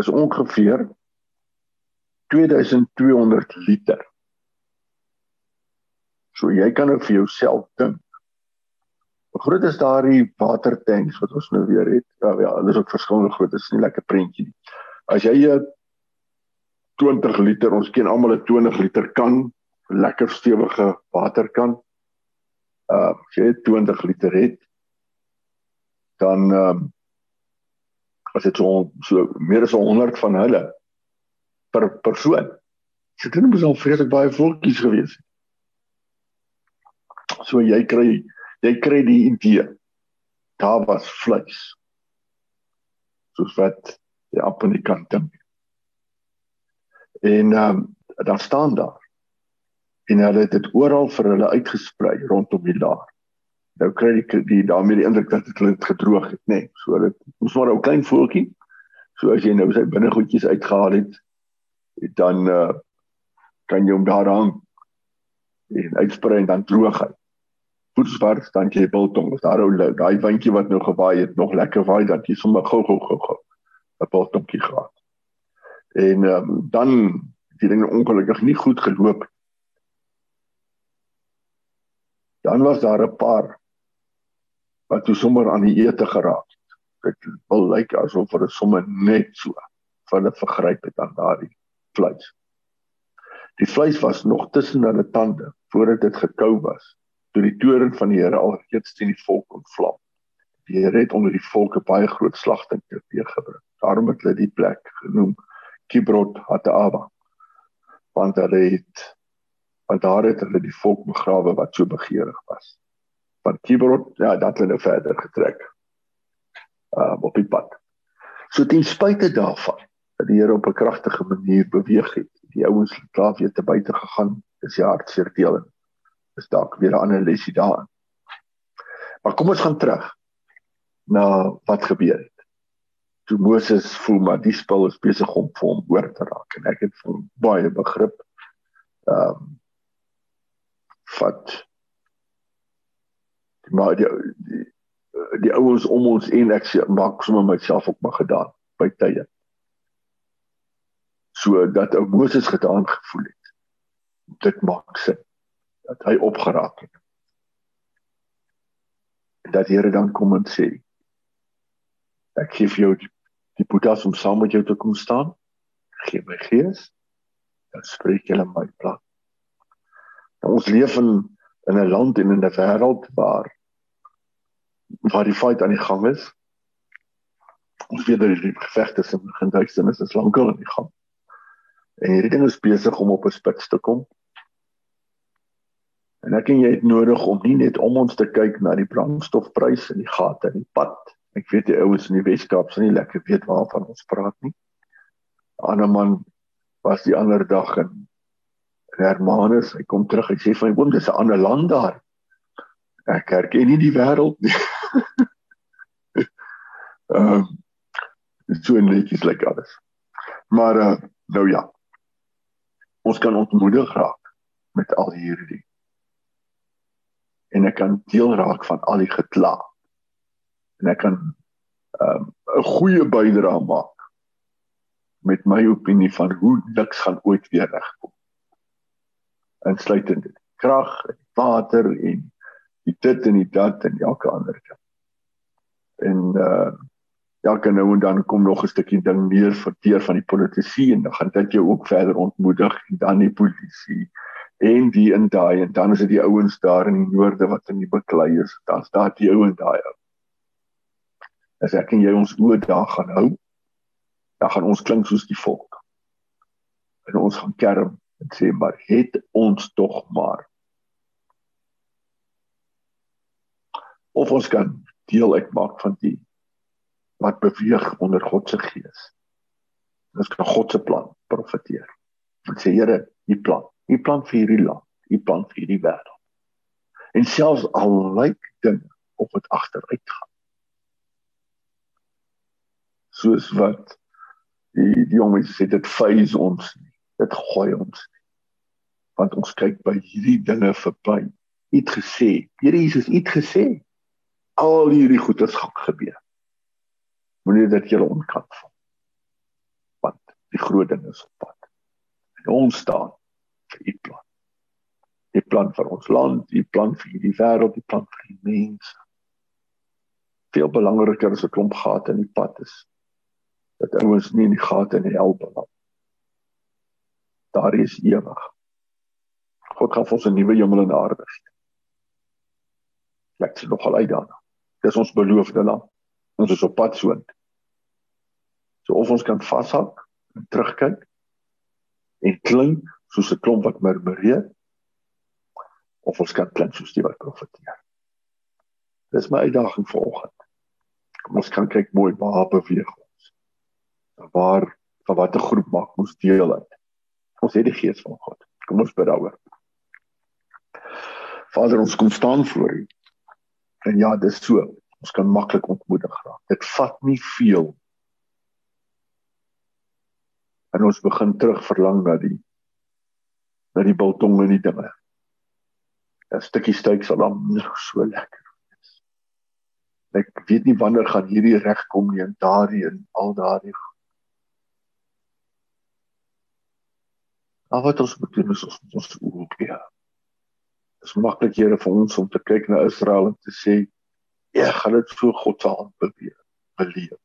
is ongeveer 2200 liter. So jy kan nou vir jouself dink. Hoe groot is daardie watertanks wat ons nou weer het? Ja, ja, hulle is ook verskillende groot. Dit is nie lekker prentjie nie. As jy 'n 20 liter, ons ken almal 'n 20 liter kan, lekker stewige waterkan. Uh, as jy 20 liter het, dan ehm um, as dit so so meer as 100 van hulle per persoon. Dit het net mos al vreeslik baie voeltjies gewees het. So jy kry jy kry die idee. Daar was vleis. Soos wat die op aan die kant dink. En ehm um, daar staan daar. En hulle het dit oral vir hulle uitgesprei rondom die laar. Nou kry die, die daarmee die indruk dat dit klink gedroog het, nê. Nee, so dit moes maar 'n klein voeltjie. So as jy nou sy binnegoedjies uitgehaal het, dan uh, kan jy hom daar hang en uitsprei en dan droog hy voetswart dan jy biltong daar ou daai windjie wat nou gewaai het nog lekker waai dat jy sommer gou gou gou gou 'n biltongkie gehad. En um, dan die dinge ongelukkig nie goed geloop. Dan was daar 'n paar wat toe sommer aan die ete geraak het. Dit wil lyk asof hulle sommer net so van 'n vergryp het aan daardie vleis. Die vleis was nog tussen hulle tande voordat dit gekou was toe die toren van die Here al reeds teen die volk ontvlam. Die Here het onder die volke baie groot slagting teweeggebring. Daarom het hulle die plek genoem Kibrot Hataava. Want hulle het want daar het hulle die volk begrawe wat so begeerig was. Van Kibrot, ja, dat hulle verder getrek. Uh op die pad. So ten spyte daarvan dat die Here op 'n kragtige manier beweeg het. Die ouens het klaar weer te buite gegaan. Dis die hartseer deel en is dalk weer 'n ander lesie daarin. Maar kom ons gaan terug na wat gebeur het. Toe Moses voel maar die spul is besig om vir hom oor te raak en ek het vir baie begrip ehm um, vat maar die die, die ouens om ons en ek maak sommer myself ook maar gedaan by tye. So dat ou Moses gedaan gevoel het. Dit maak sin dat hy opgeraak het. En dat die Here dan kom en sê ek gee vir jou die, die potas om saam met jou te kom staan. Gee my gees. Dan spreek jy in my plaas. Nou, ons leef in in 'n land en in 'n wêreld waar waar die fight aan die gang is. Ons weet dat die geveg tussen begin duisternis is lankal aan die gang. En hierdie ding is besig om op 'n spits te kom. En ek en jy het nodig om nie net om ons te kyk na die brandstofpryse en die gate in die pad. Ek weet die ouens in die Weskaap sien nie lekker weet waarvan ons praat nie. 'n Ander man was die ander dag in Hermanus, hy kom terug, hy sê vir my, "Oom, dis 'n ander land daar." Ek herken nie die wêreld nie. [laughs] Ehm um, so netjies lyk like alles. Maar uh, nou ja. Ons kan ontmoedig raak met al hierdie. En ek kan deel raak van al die gekla. En ek kan ehm, 'n um, goeie bydrae maak met my opinie van hoe niks gaan ooit weer regkom insluitend krag, water en die dit en die dat en elke ander ding. En uh elke nou en dan kom nog 'n stukkie ding meer verteer van die politisie en dan gaan dit jou ook verder ontmoedig en dan die polisie en die in daai en dan is dit die ouens daar in die noorde wat in die beklei is. Dan's daar die ou en daai ou. As ek en jy ons oë daar gaan hou, dan gaan ons klink soos die volk. En ons gaan kerm en sê maar het ons tog maar of ons kan deel uitmaak van die wat beweeg onder God se gees. Ons kan God se plan profeteer. Ek sê Here, u plan, u plan vir hierdie land, u plan vir hierdie wêreld. En selfs al lyk dinge of dit agteruit gaan. Soos wat die die jonges sê dit phase ons. Dit gooi ons want ons kyk by hierdie dinge verby. Het gesê, Here Jesus, het gesê al hierdie goeders gaan gebeur. Moenie dat jy onkant val. Want die groot ding is op pad. En ons staan vir u plan. Die plan vir ons land, die plan vir hierdie wêreld, die plan vir die mense. Veel belangriker as 'n klomp gate in die pad is dat ouens nie in die gate in die hel beland. Daar is ewig God gaan vir ons 'n nuwe hemel en aarde gee. Ek sien nogal uit daarna. Dis ons beloofde land. Ons is op pad soontoe. So of ons kan vashak en terugkyk en klink soos 'n klomp wat murmureer of ons kan klink soos die wat profeteer. Dis my uitdaging vanoggend. Kom ons kan kyk mooi waar beweeg ons. Waar van watter groep maak ons deel uit? Ons het die gees van God. Kom ons bid daaroor. Vader, ons kom staan voor U. En ja, dis so. Ons kan maklik ontmoedig raak. Dit vat nie veel. En ons begin terug verlang na die na die biltong en die dinge. 'n Stukkie steak sal dan so lekker wees. Ek weet nie wanneer gaan hierdie regkom nie en daardie en al daardie Maar wat ons moet doen is ons ons oop gee is maklik Here vir ons om te kyk na Israel en te sê, "Ja, gaan dit so God se hand beweeg, beleef."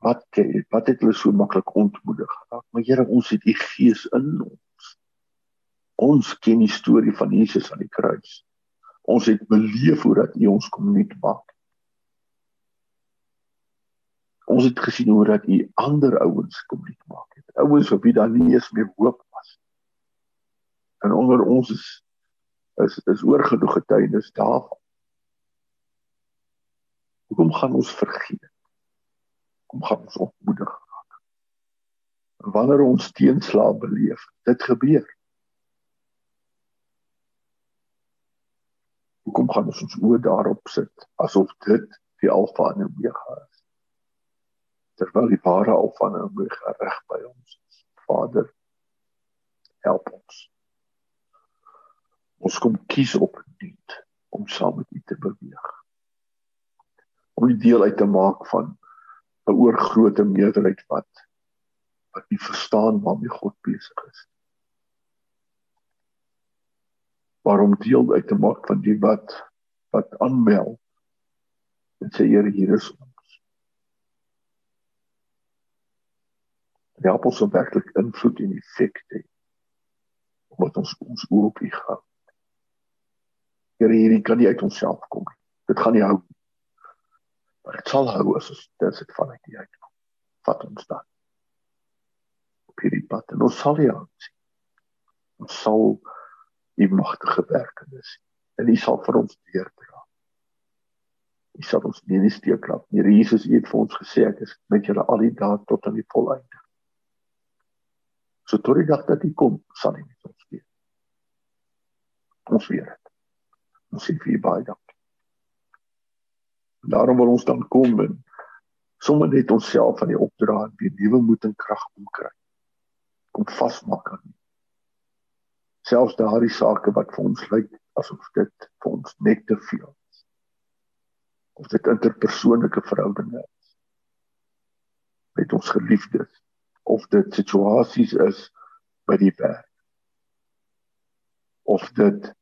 Wat het wat het hulle so maklik ontmoedig geraak? Maar Here, ons het U Gees in ons. Ons ken die storie van Jesus aan die kruis. Ons het beleef hoe dat U ons kom nuut maak. Ons het gesien hoe dat U ander ouens kom nuut maak. Ouens vir wie daar nie eens meer hoop was. En onder ons is is is oorgenoeg getuienis daarvan. Hoekom gaan ons vergeet? Kom gaan ons ontmoedig raak. Wanneer ons teenslae beleef, dit gebeur. Hoekom gaan ons ons oë daarop sit asof dit die alfa en omega is? Terwyl die ware alfa en omega reg by ons is. Vader, help ons. Ons kom kies op dit om saam met U te beweeg. Om deel uit te maak van 'n oorgrootte meerderheid wat wat nie verstaan waarmee God besig is. Waarom deel uit te maak van die wat wat aanmeld en sê Here hier is ons. Die op werklik invloed en effek het omdat ons ons oor op U gaan. Here hierdie kan nie uit onsself kom nie. Dit gaan nie hou. Maar dit sal hou as ons dit vanuit U uitkom. Vat ons dan hierdie pad en ons sal U aansien. Ons sal U magtige werkings en U sal vir ons deurdra. U sal ons nie die steek laat nie. Jesus het vir ons gesê ek is met julle al die dae tot aan die volëinde. So tot die dag dat U kom, sal U met ons wees. Ons weet dit. Ons sê vir U baie dankie. Daarom wil ons dan kom en sommer net onsself aan die opdra en weer nuwe moed en krag kom kry kom vasmaak aan. Selfs daardie sake wat vir ons lyk asof dit vir ons net te veel is. Of dit interpersoonlike verhoudinge is met ons geliefdes of dit situasies is by die werk of dit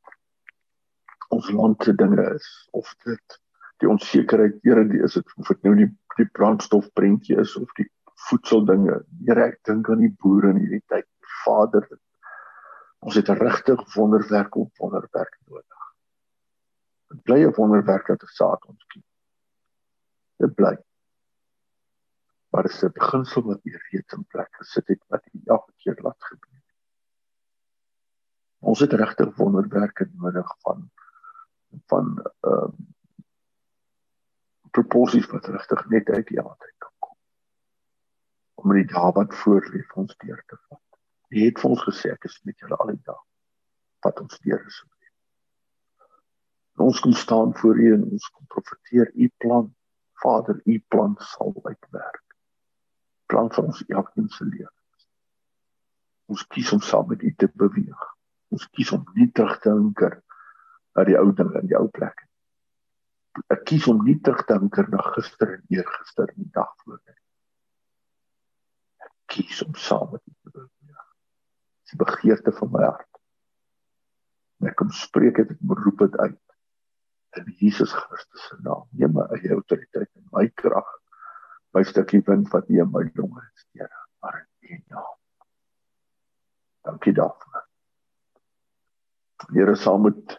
ons land se dinge is of dit die onsekerheid Here die is dit of dit nou die die brandstof prentjie is of die voedseldinge. Here, ek dink aan die boere in hierdie tyd. Vader, ons het 'n regtig wonderwerk op wonderwerk nodig. Dit bly 'n wonderwerk dat ons saad ons kies. Dit bly. Maar dit is 'n beginsel wat jy reeds in plek gesit het wat jy elke keer laat gebeur. Ons het regtig wonderwerke nodig van van ehm uh, proposies wat regtig net uit die hand uit om die dae wat voor lê vir ons deur te vat. Hy het vir ons gesê ek is met julle al die dae wat ons deur is. Ons kom staan voor U en ons kom profeteer U plan. Vader, U plan sal uitwerk. Plan vir ons elkeen se lewe. Ons kies om saam met U te beweeg. Ons kies om nie terug te hinker na die ou dinge in die ou plek. Ek kies om nie terug te hinker na gister en eergister en die dag voor nie kies om saam met U te beweeg. Dis die begeerte van my hart. En ek kom spreek dit, ek roep dit uit in Jesus Christus se naam. Neem my eie autoriteit en my krag. My stukkie wind wat U in my longe is, Here, maar in U naam. Dankie daarvoor. Here saam met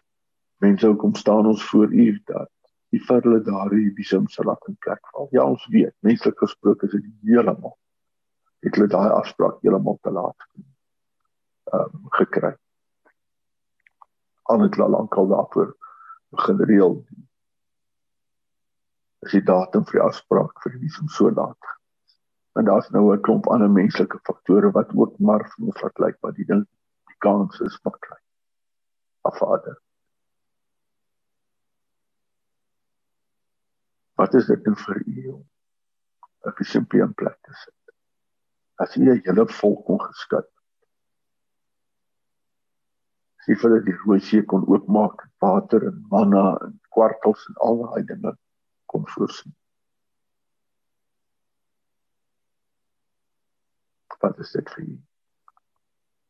mense ook kom staan ons voor U dat die vir hulle daardie visum sal laat in plek val. Ja, ons weet, menslik gesproke is dit heeltemal het hulle daai afspraak heeltemal te laat ehm um, gekry. Al het hulle lankal daarvoor begin reël. Is die datum vir die afspraak vir die visum so laat. En daar's nou 'n klomp ander menslike faktore wat ook maar vir ons laat lyk wat die ding die kans is wat kry. Afvader. Wat is dit nou vir u om 'n visimpie in plek te sit? as jy 'n hele volk kon geskit. Sy vir die Rooi See kon oopmaak, water en manna en kwartels en al daai dinge kon voorsien. Wat is dit vir jy?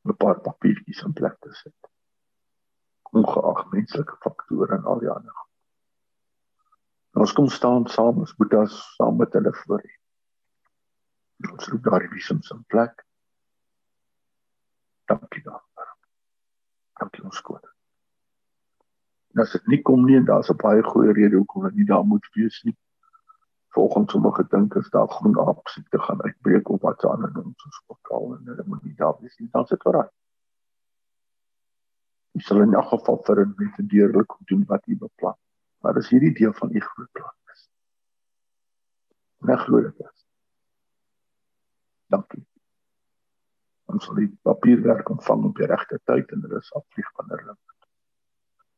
'n paar papiertjies in plek te sit. Ongeag menslike faktore en al die ander. Ons kom staan saam, moet daar saam met hulle voor. Hê ons roep daardie visions in plek. Dankie daarvoor. Dankie ons God. En as dit nie kom nie en daar's 'n baie goeie rede hoekom dit nie daar moet wees nie. Volgens sommige dink is daar groen aap siekte gaan uitbreek of wat anders in ons hospitaal en hulle moet nie daar wees nie. Dan sit reg. Ons sal in elk geval vir 'n mens deurlik doen wat u beplan. Maar dis hierdie deel van u groot plan is. Net glo dit is. Dankie. Ons sal die papierwerk ontvang op die regte tyd en dit is afvlieg wanneer hulle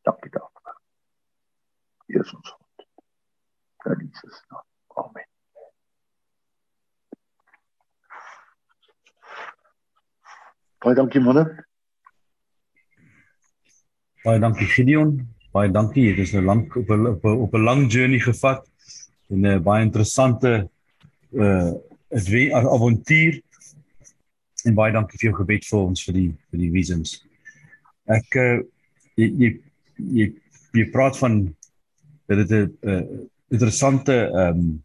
Dankie daarvoor. Hier is ons God. Dat Jesus naam. Amen. Baie dankie manne. Baie dankie Gideon. Baie dankie. Dit is nou lank op 'n op 'n op 'n lang journey gevat en 'n baie interessante uh avontuur. En baie dankie vir jou gebed vir ons vir die vir die wisdoms. Ek uh jy jy jy, jy praat van dat dit 'n uh, interessante ehm um,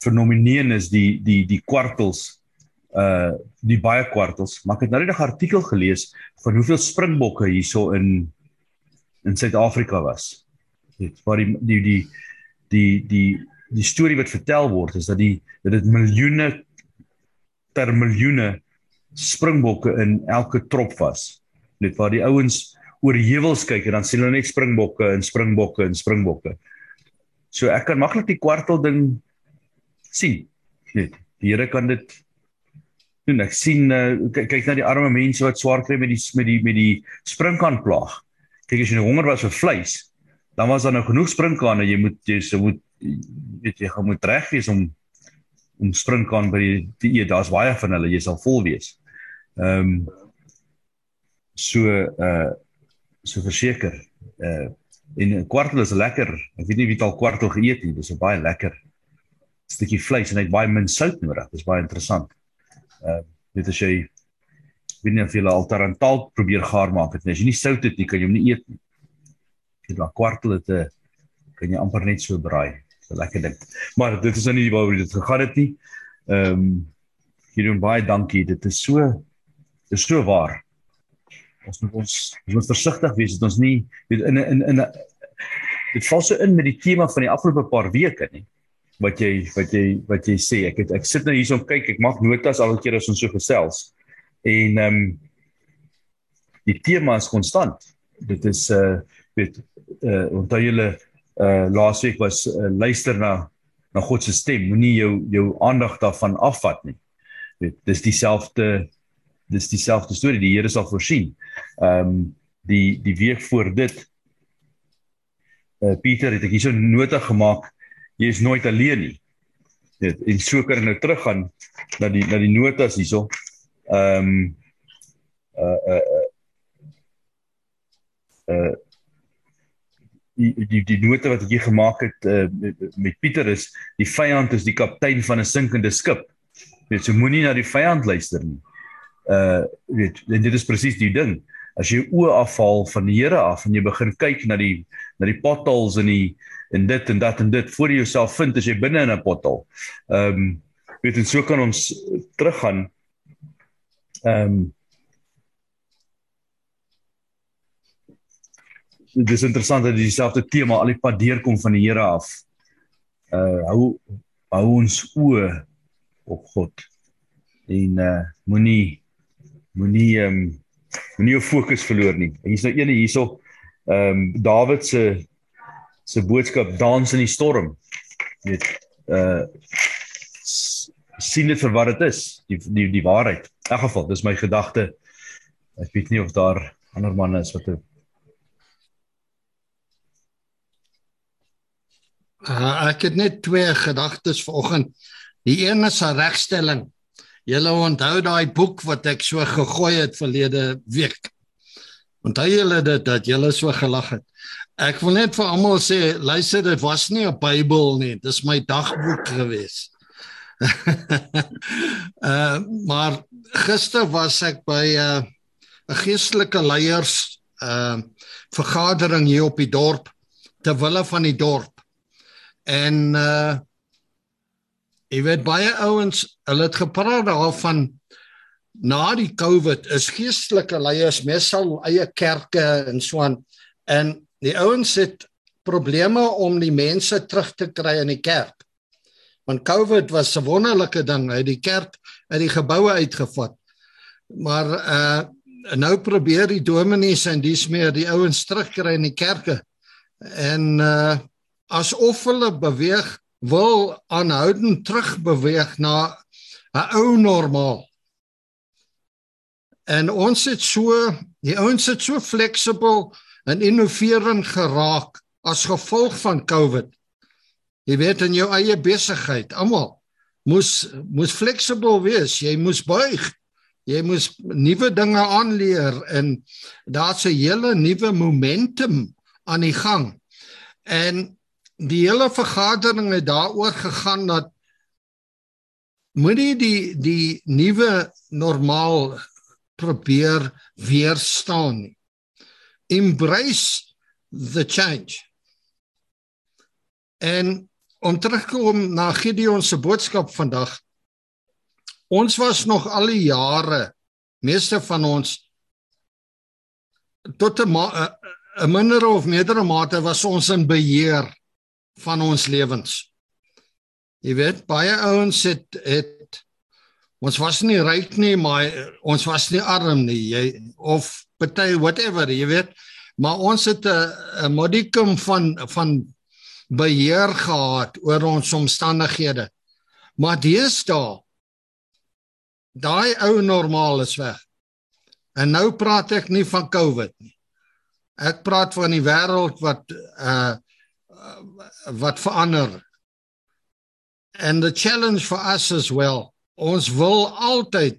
fenomeen is die die die kwartels uh die baie kwartels maar ek het nou net 'n artikel gelees van hoeveel springbokke hierso in in Suid-Afrika was. Dit waar die die die die die die storie wat vertel word is dat die dat dit miljoene ter miljoene springbokke in elke trop was. Net waar die ouens oor heuwels kyk en dan sien hulle net springbokke en springbokke en springbokke. So ek kan maklik die kwartel ding sien. Net die Here kan dit doen. Ek sien uh, kyk na die arme mense wat swaar kry met die met die met die springkan plaag. Kyk as jy nou honger was vir vleis, dan was daar nou genoeg springkane. Jy moet jy se moet weet jy gaan moet reg wees om om springkan by die te eet. Daar's baie van hulle. Jy sal vol wees. Ehm um, so uh so verseker. Uh en 'n kwartel is lekker. Ek weet nie wie al kwartel geëet het. Dis 'n baie lekker stukkie vleis en hy het baie min sout nodig. Dis baie interessant. Ehm uh, dit as jy weet nie of jy al tarantaal probeer gaar maak het nie. As jy nie sout het nie, kan jy hom nie eet nie. Jy laat kwartel dit 'n kan jy amper net so braai. 'n lekker ding. Maar dit is nou nie waaroor dit gegaan het nie. Ehm um, hier doen baie dankie. Dit is so dit is so waar. Ons moet ons ons moet versigtig wees dat ons nie weet in in in dit val so in met die tema van die afgelope paar weke nie wat jy wat jy wat jy sê ek het ek sit nou hierso om kyk ek maak notas al 'n keer as ons so gesels en ehm um, die tema is konstant. Dit is uh weet uh onthou julle uh laasweek was uh, luister na na God se stem. Moenie jou jou aandag daarvan afvat nie. Weet dis dieselfde dis dieselfde storie. Die Here sal voorsien. Ehm um, die die week voor dit uh Pieter het ek hierso nota gemaak jy is nooit alleen nie. Dit en so kan ek nou teruggaan na die na die notas hierso. Ehm um, uh uh uh die die die note wat hier gemaak het uh, met, met Pieter is die vyand is die kaptein van 'n sinkende skip. Net so moenie na die vyand luister nie. Uh weet dit is presies die ding. As jy oë afhaal van die Here af en jy begin kyk na die na die potholes in die en dit en dat en dit voor jouself vind as jy binne in 'n pothol. Ehm um, weet en so kan ons teruggaan. Ehm um, Dit is interessant dat dieselfde tema al die pad deurkom van die Here af. Uh hou hou ons oë op God. En uh moenie moenie ehm um, moenie jou fokus verloor nie. Hier's nou eene hierso ehm um, Dawid se se boodskap dans in die storm. Weet uh sien dit vir wat dit is, die die die waarheid. In geval, dis my gedagte. Ek weet nie of daar ander manne is wat het. Uh, ek het net twee gedagtes vanoggend. Die een is 'n regstelling. Julle onthou daai boek wat ek so gegooi het verlede week. Onthou julle dit dat julle so gelag het? Ek wil net vir almal sê, luister, dit was nie 'n Bybel nie, dis my dagboek gewees. [laughs] uh maar gister was ek by 'n uh, geestelike leiers uh vergadering hier op die dorp ter wille van die dorp. En uh jy weet baie ouens, hulle het gepraat daarvan na die COVID is geestelike leiers meestal eie kerke en so aan en Die ouens het probleme om die mense terug te kry in die kerk. Want COVID was 'n wonderlike ding, hy het die kerk uit die geboue uitgevat. Maar uh nou probeer die dominees en dis meer die ouens terugkry in die kerke. En uh asof hulle beweeg wil aanhoudend terugbeweeg na 'n ou normaal. En ons het so die ouens het so flexible en innoverend geraak as gevolg van COVID. Jy weet in jou eie besigheid, almal moes moes flexible wees. Jy moes buig. Jy moes nuwe dinge aanleer en daar's 'n hele nuwe momentum aan die gang. En die hele vergadering het daaroor gegaan dat moenie die die nuwe normaal probeer weerstaan nie. Embrace the change. En om terug te kom na Gideon se boodskap vandag. Ons was nog al die jare meeste van ons tot 'n 'n minder of meerdere mate was ons in beheer van ons lewens. Jy weet baie ouens het het ons was nie ryk nie, maar ons was nie arm nie, jy of party whatever, jy weet. Maar ons het 'n modicum van van beheer gehad oor ons omstandighede. Maar deesdae daai ou normaal is weg. En nou praat ek nie van COVID nie. Ek praat van die wêreld wat uh wat verander. And the challenge for us as well. Ons wil altyd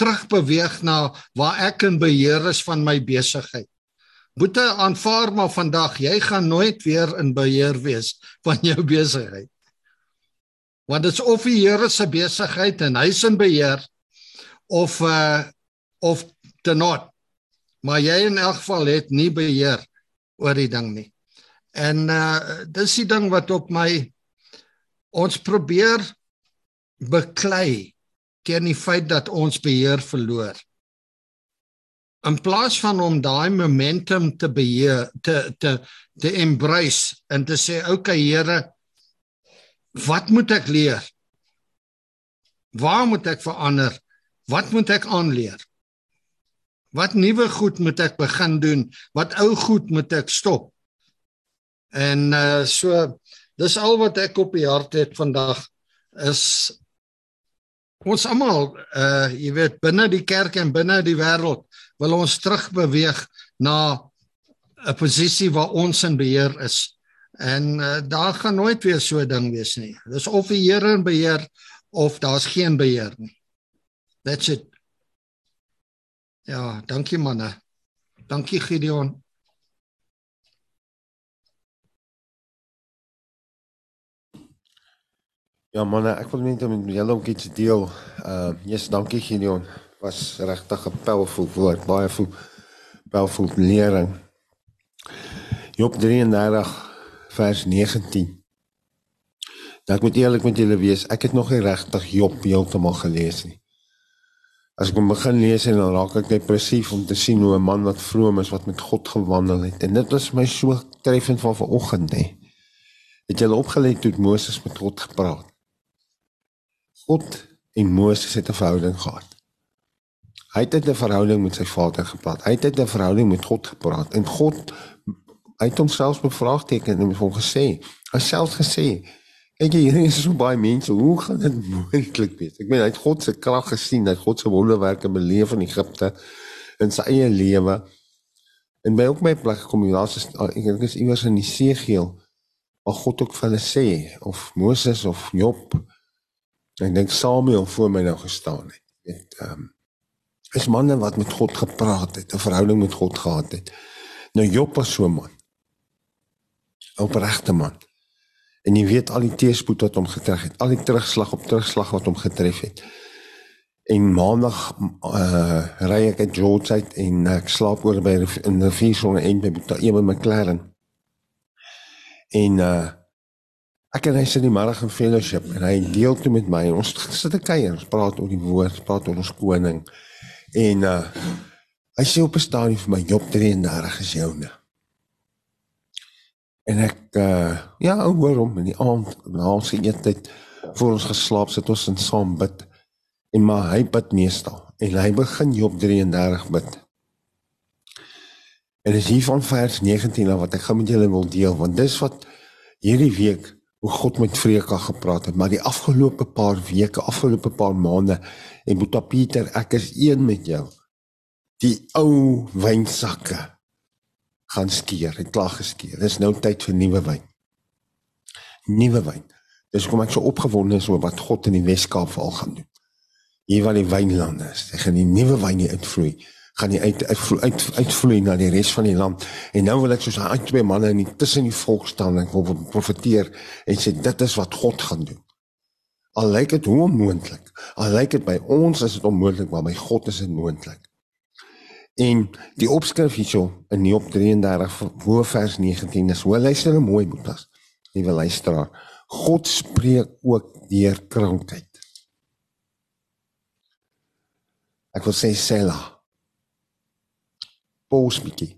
terugbeweeg na waar ek in beheer is van my besigheid. Boete aanvaar maar vandag, jy gaan nooit weer in beheer wees van jou besigheid. Want dit's of die Here se besigheid en hy's in beheer of uh of te not. Maar jy in elk geval het nie beheer oor die ding nie. En uh dis die ding wat op my ons probeer beklei teen die feit dat ons beheer verloor in plaas van om daai momentum te beheer te te te embrace en te sê okay Here wat moet ek leer? Waar moet ek verander? Wat moet ek aanleer? Wat nuwe goed moet ek begin doen? Wat ou goed moet ek stop? En uh, so dis al wat ek op die hart het vandag is ons almal uh jy weet binne die kerk en binne die wêreld wil ons terugbeweeg na 'n posisie waar ons in beheer is. En uh, daar gaan nooit weer so 'n ding wees nie. Dis of die Here in beheer of daar's geen beheer nie. That's it. Ja, dankie manne. Dankie Gideon. Ja manne, ek wil net met julle ook iets deel. Uh, yes, dankie Gideon was regtig 'n powerful woord, baie vol powerful lering. Job 33 vers 19. Dat moet eerlik met julle wees, ek het nog nie regtig Job heeltemal gelees nie. As ek hom begin lees en dan raak ek depressief om te sien hoe 'n man wat vroom is wat met God gewandel het en dit was my so treffend van vanoggend nê. Het jy opgelet toe Moses met God gepraat? God en Moses het 'n verhouding gehad. Hy het 'n verhouding met sy vader gepraat. Hy het 'n verhouding met God gepraat. En God hy het homself bevraagteken en hom gesê, hy self gesê, "Ek hier is so baie mense, hoe gaan dit [laughs] moontlik wees?" Ek meen hy het God se krag gesien, hy het God se wonderwerke beleef in Egipte in sy eie lewe. En by ook my plek kom jy laas is ek dink is iewers in die Segeel waar God ook vir hulle sê of Moses of Job ek dink Samuel voor my nou gestaan het. Dit ehm um, is manne wat met God gepraat het, 'n verhouding met God gehad het. Nou Job was so 'n man. 'n Opregte man. En jy weet al die teëspoed wat hom getref het, al die terugslag op terugslag wat hom getref het. En maandag uh ry ek uit George uit en ek slaap oor by in die Vierson en by Boeta McLaren. En uh ek en hy sit die middag in fellowship en hy deel toe met my ons sit 'n kuier, ons praat oor die woord, praat oor ons koning. En uh hy sê op 'n stadium vir my Job 33 is joune. En ek uh ja, hoor hom in die aand na ons eettyd voor ons geslaap sit ons in saam bid. En maar hy bid meestal en hy begin Job 33 bid. En dis hier van vers 19 af wat ek gou met julle wil deel want dis wat hierdie week hoe God met Vreka gepraat het, maar die afgelope paar weke, afgelope paar maande en Boeta Pieter, ek is een met jou. die ou wynsakke gaan skeer, het klaar geskeer. Dis nou tyd vir nuwe wyn. Nuwe wyn. Dis kom ek so opgewonde is oor wat God in die Weskaap al gaan doen. Hier waar die wynlande is, hy gaan die nuwe wyn uitvloei gaan die uit uitvloei uit, uitvloei na die res van die land. En nou wil ek soos daai twee manne in tussen die volk staan en wil profeteer en sê dit is wat God gaan doen. Al lyk dit hoe onmoontlik. Al lyk dit by ons is dit onmoontlik, maar by God is dit moontlik. En die opskrif hierso in Job 33 voor vers 19 is: "Hoor luister nou mooi boetas. Liewe luisteraar, God spreek ook deur krankheid." Ek wil sê Selah pos bietjie.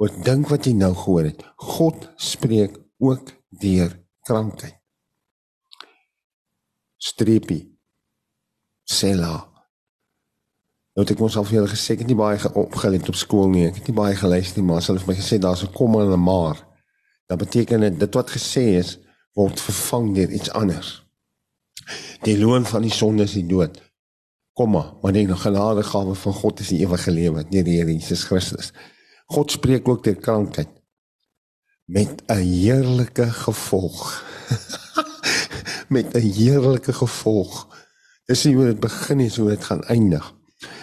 Oor dink wat jy nou gehoor het. God spreek ook deur krankheid. Streepie. Sela. Nou het ek mos al vir julle gesê ek het nie baie opgelet op skool nie. Ek het nie baie geluister nie, maar hulle het my gesê daar's 'n kom en 'n maar. Dat beteken dit dit wat gesê is word vervang deur iets anders. Die loon van die sonde is die dood komma, maar die genadegawe van God is die ewige lewe deur die Here Jesus Christus. God spreek ook deur krankheid met 'n heerlike gevolg. [laughs] met 'n heerlike gevolg. Dis nie hoe dit begin nie, so dit gaan eindig.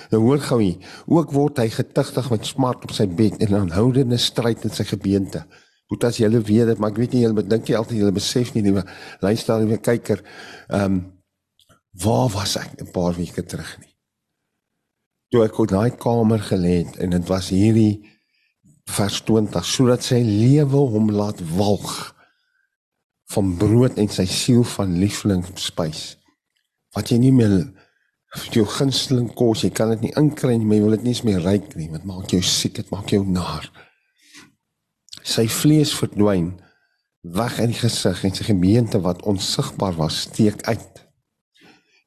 Nou hoor gou hier, ook word hy getigtig met smart op sy bed en aanhoudende stryd in sy gebeente. Goed as jy weet dit, maar ek weet nie jy dink jy altyd jy besef nie, liewe luister, liewe kyker, ehm um, Waar was ek 'n paar weke terug nie? Toe ek op daai kamer gelê het en dit was hierdie vers 20 sodat sy lewe hom laat walg van brood en sy siel van liefling spys. Wat jy nie meer jou gunsteling kos, jy kan dit nie inkry nie, maar jy wil dit nie eens meer ryk nie, want maak jou siek, dit maak jou naar. Sy vlees verdwyn weg in die gesig en sy gemeente wat onsigbaar was, steek uit.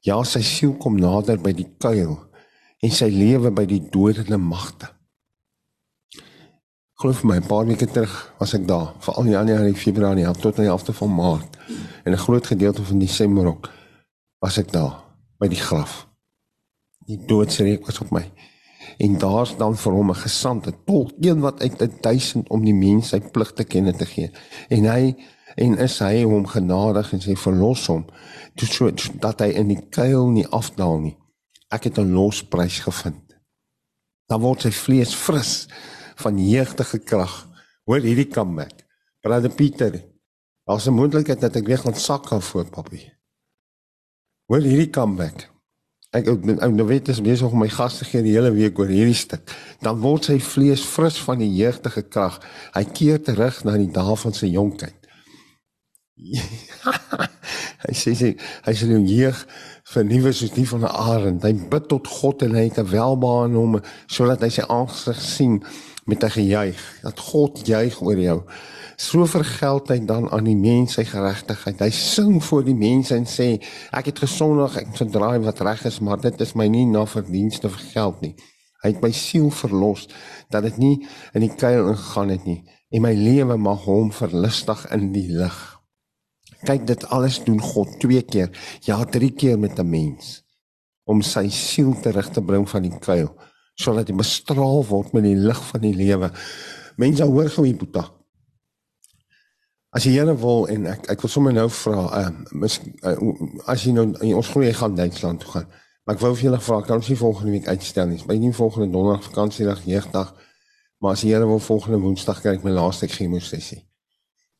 Ja, sy siel kom nader by die kuil en sy lewe by die dodende magte. Vir my, 'n paar weke terug was ek daar, veral in Januarie, Februarie, tot aan die helfte van Maart. En 'n groot gedeelte van Desember ook was ek daar by die graf. Die doodsreek was op my. En daar's dan vir hom 'n gesande tolk, een wat uit 1000 om die mens sy plig te kenne te gee. En hy en is hy hom genadig en sy verlos hom toe so dat hy in die kuil nie afdaal nie. Ek het 'n losprys gevind. Dan word sy vlees fris van jeugdige krag. Hoor hierdie comeback. Brother Pieter. Daar's 'n moontlikheid dat ek weer gaan sak gaan voor papie. Hoor hierdie comeback. Ek ek nou weet dis besig om my gas te gee die hele week oor hierdie stuk. Dan word sy vlees fris van die jeugdige krag. Hy keer terug na die dae van sy jonkheid. [laughs] hy sê sy hy sê hom jeug vernuwe soos die van 'n arend. Hy bid tot God en hy het 'n welbehae hom sodat hy sy aangesig sien met 'n gejuig. Dat God juig oor jou. So vergeld hy dan aan die mens sy geregtigheid. Hy sing voor die mense en sê ek het gesondig, ek het verdraai wat reg is, maar dit is my nie na verdienste vergeld nie. Hy het my siel verlos dat dit nie in die kuil ingegaan het nie en my lewe mag hom verlustig in die lig. Kyk dit alles doen God twee keer, ja drie keer met 'n mens om sy siel terug te bring van die kuil sodat hy bestraal word met die lig van die lewe. Mense hoor gou hier Boeta. As jy Here wil en ek ek wil sommer nou vra, uh, uh, as jy nou ons glo jy gaan Duitsland toe gaan. Maar ek wou vir julle vra, kan ons nie volgende week uitstel nie. By nie volgende donderdag vakansiedag, jeugdag. Maar as jy Here wil volgende Woensdag kry ek my laaste chemo sessie.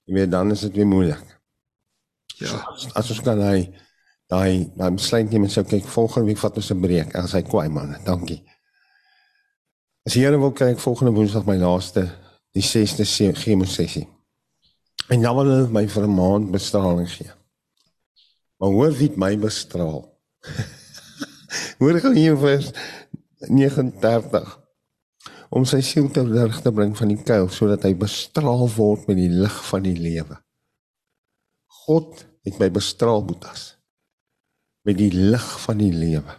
Jy weet dan is dit weer moeilik. Ja. As ons kan hy daai daai besluit neem en sê kyk volgende week vat ons 'n breek. As hy kwaai man, dankie. As jy wil kyk volgende Woensdag my laaste die 6de chemo sessie. En dan wil hulle my vir 'n maand bestraling gee. Maar hoor wie my bestraal. [laughs] hoor gou hier vers 39 om sy siel te lig te bring van die kuil sodat hy bestraal word met die lig van die lewe. God het my bestraal boetas met die lig van die lewe.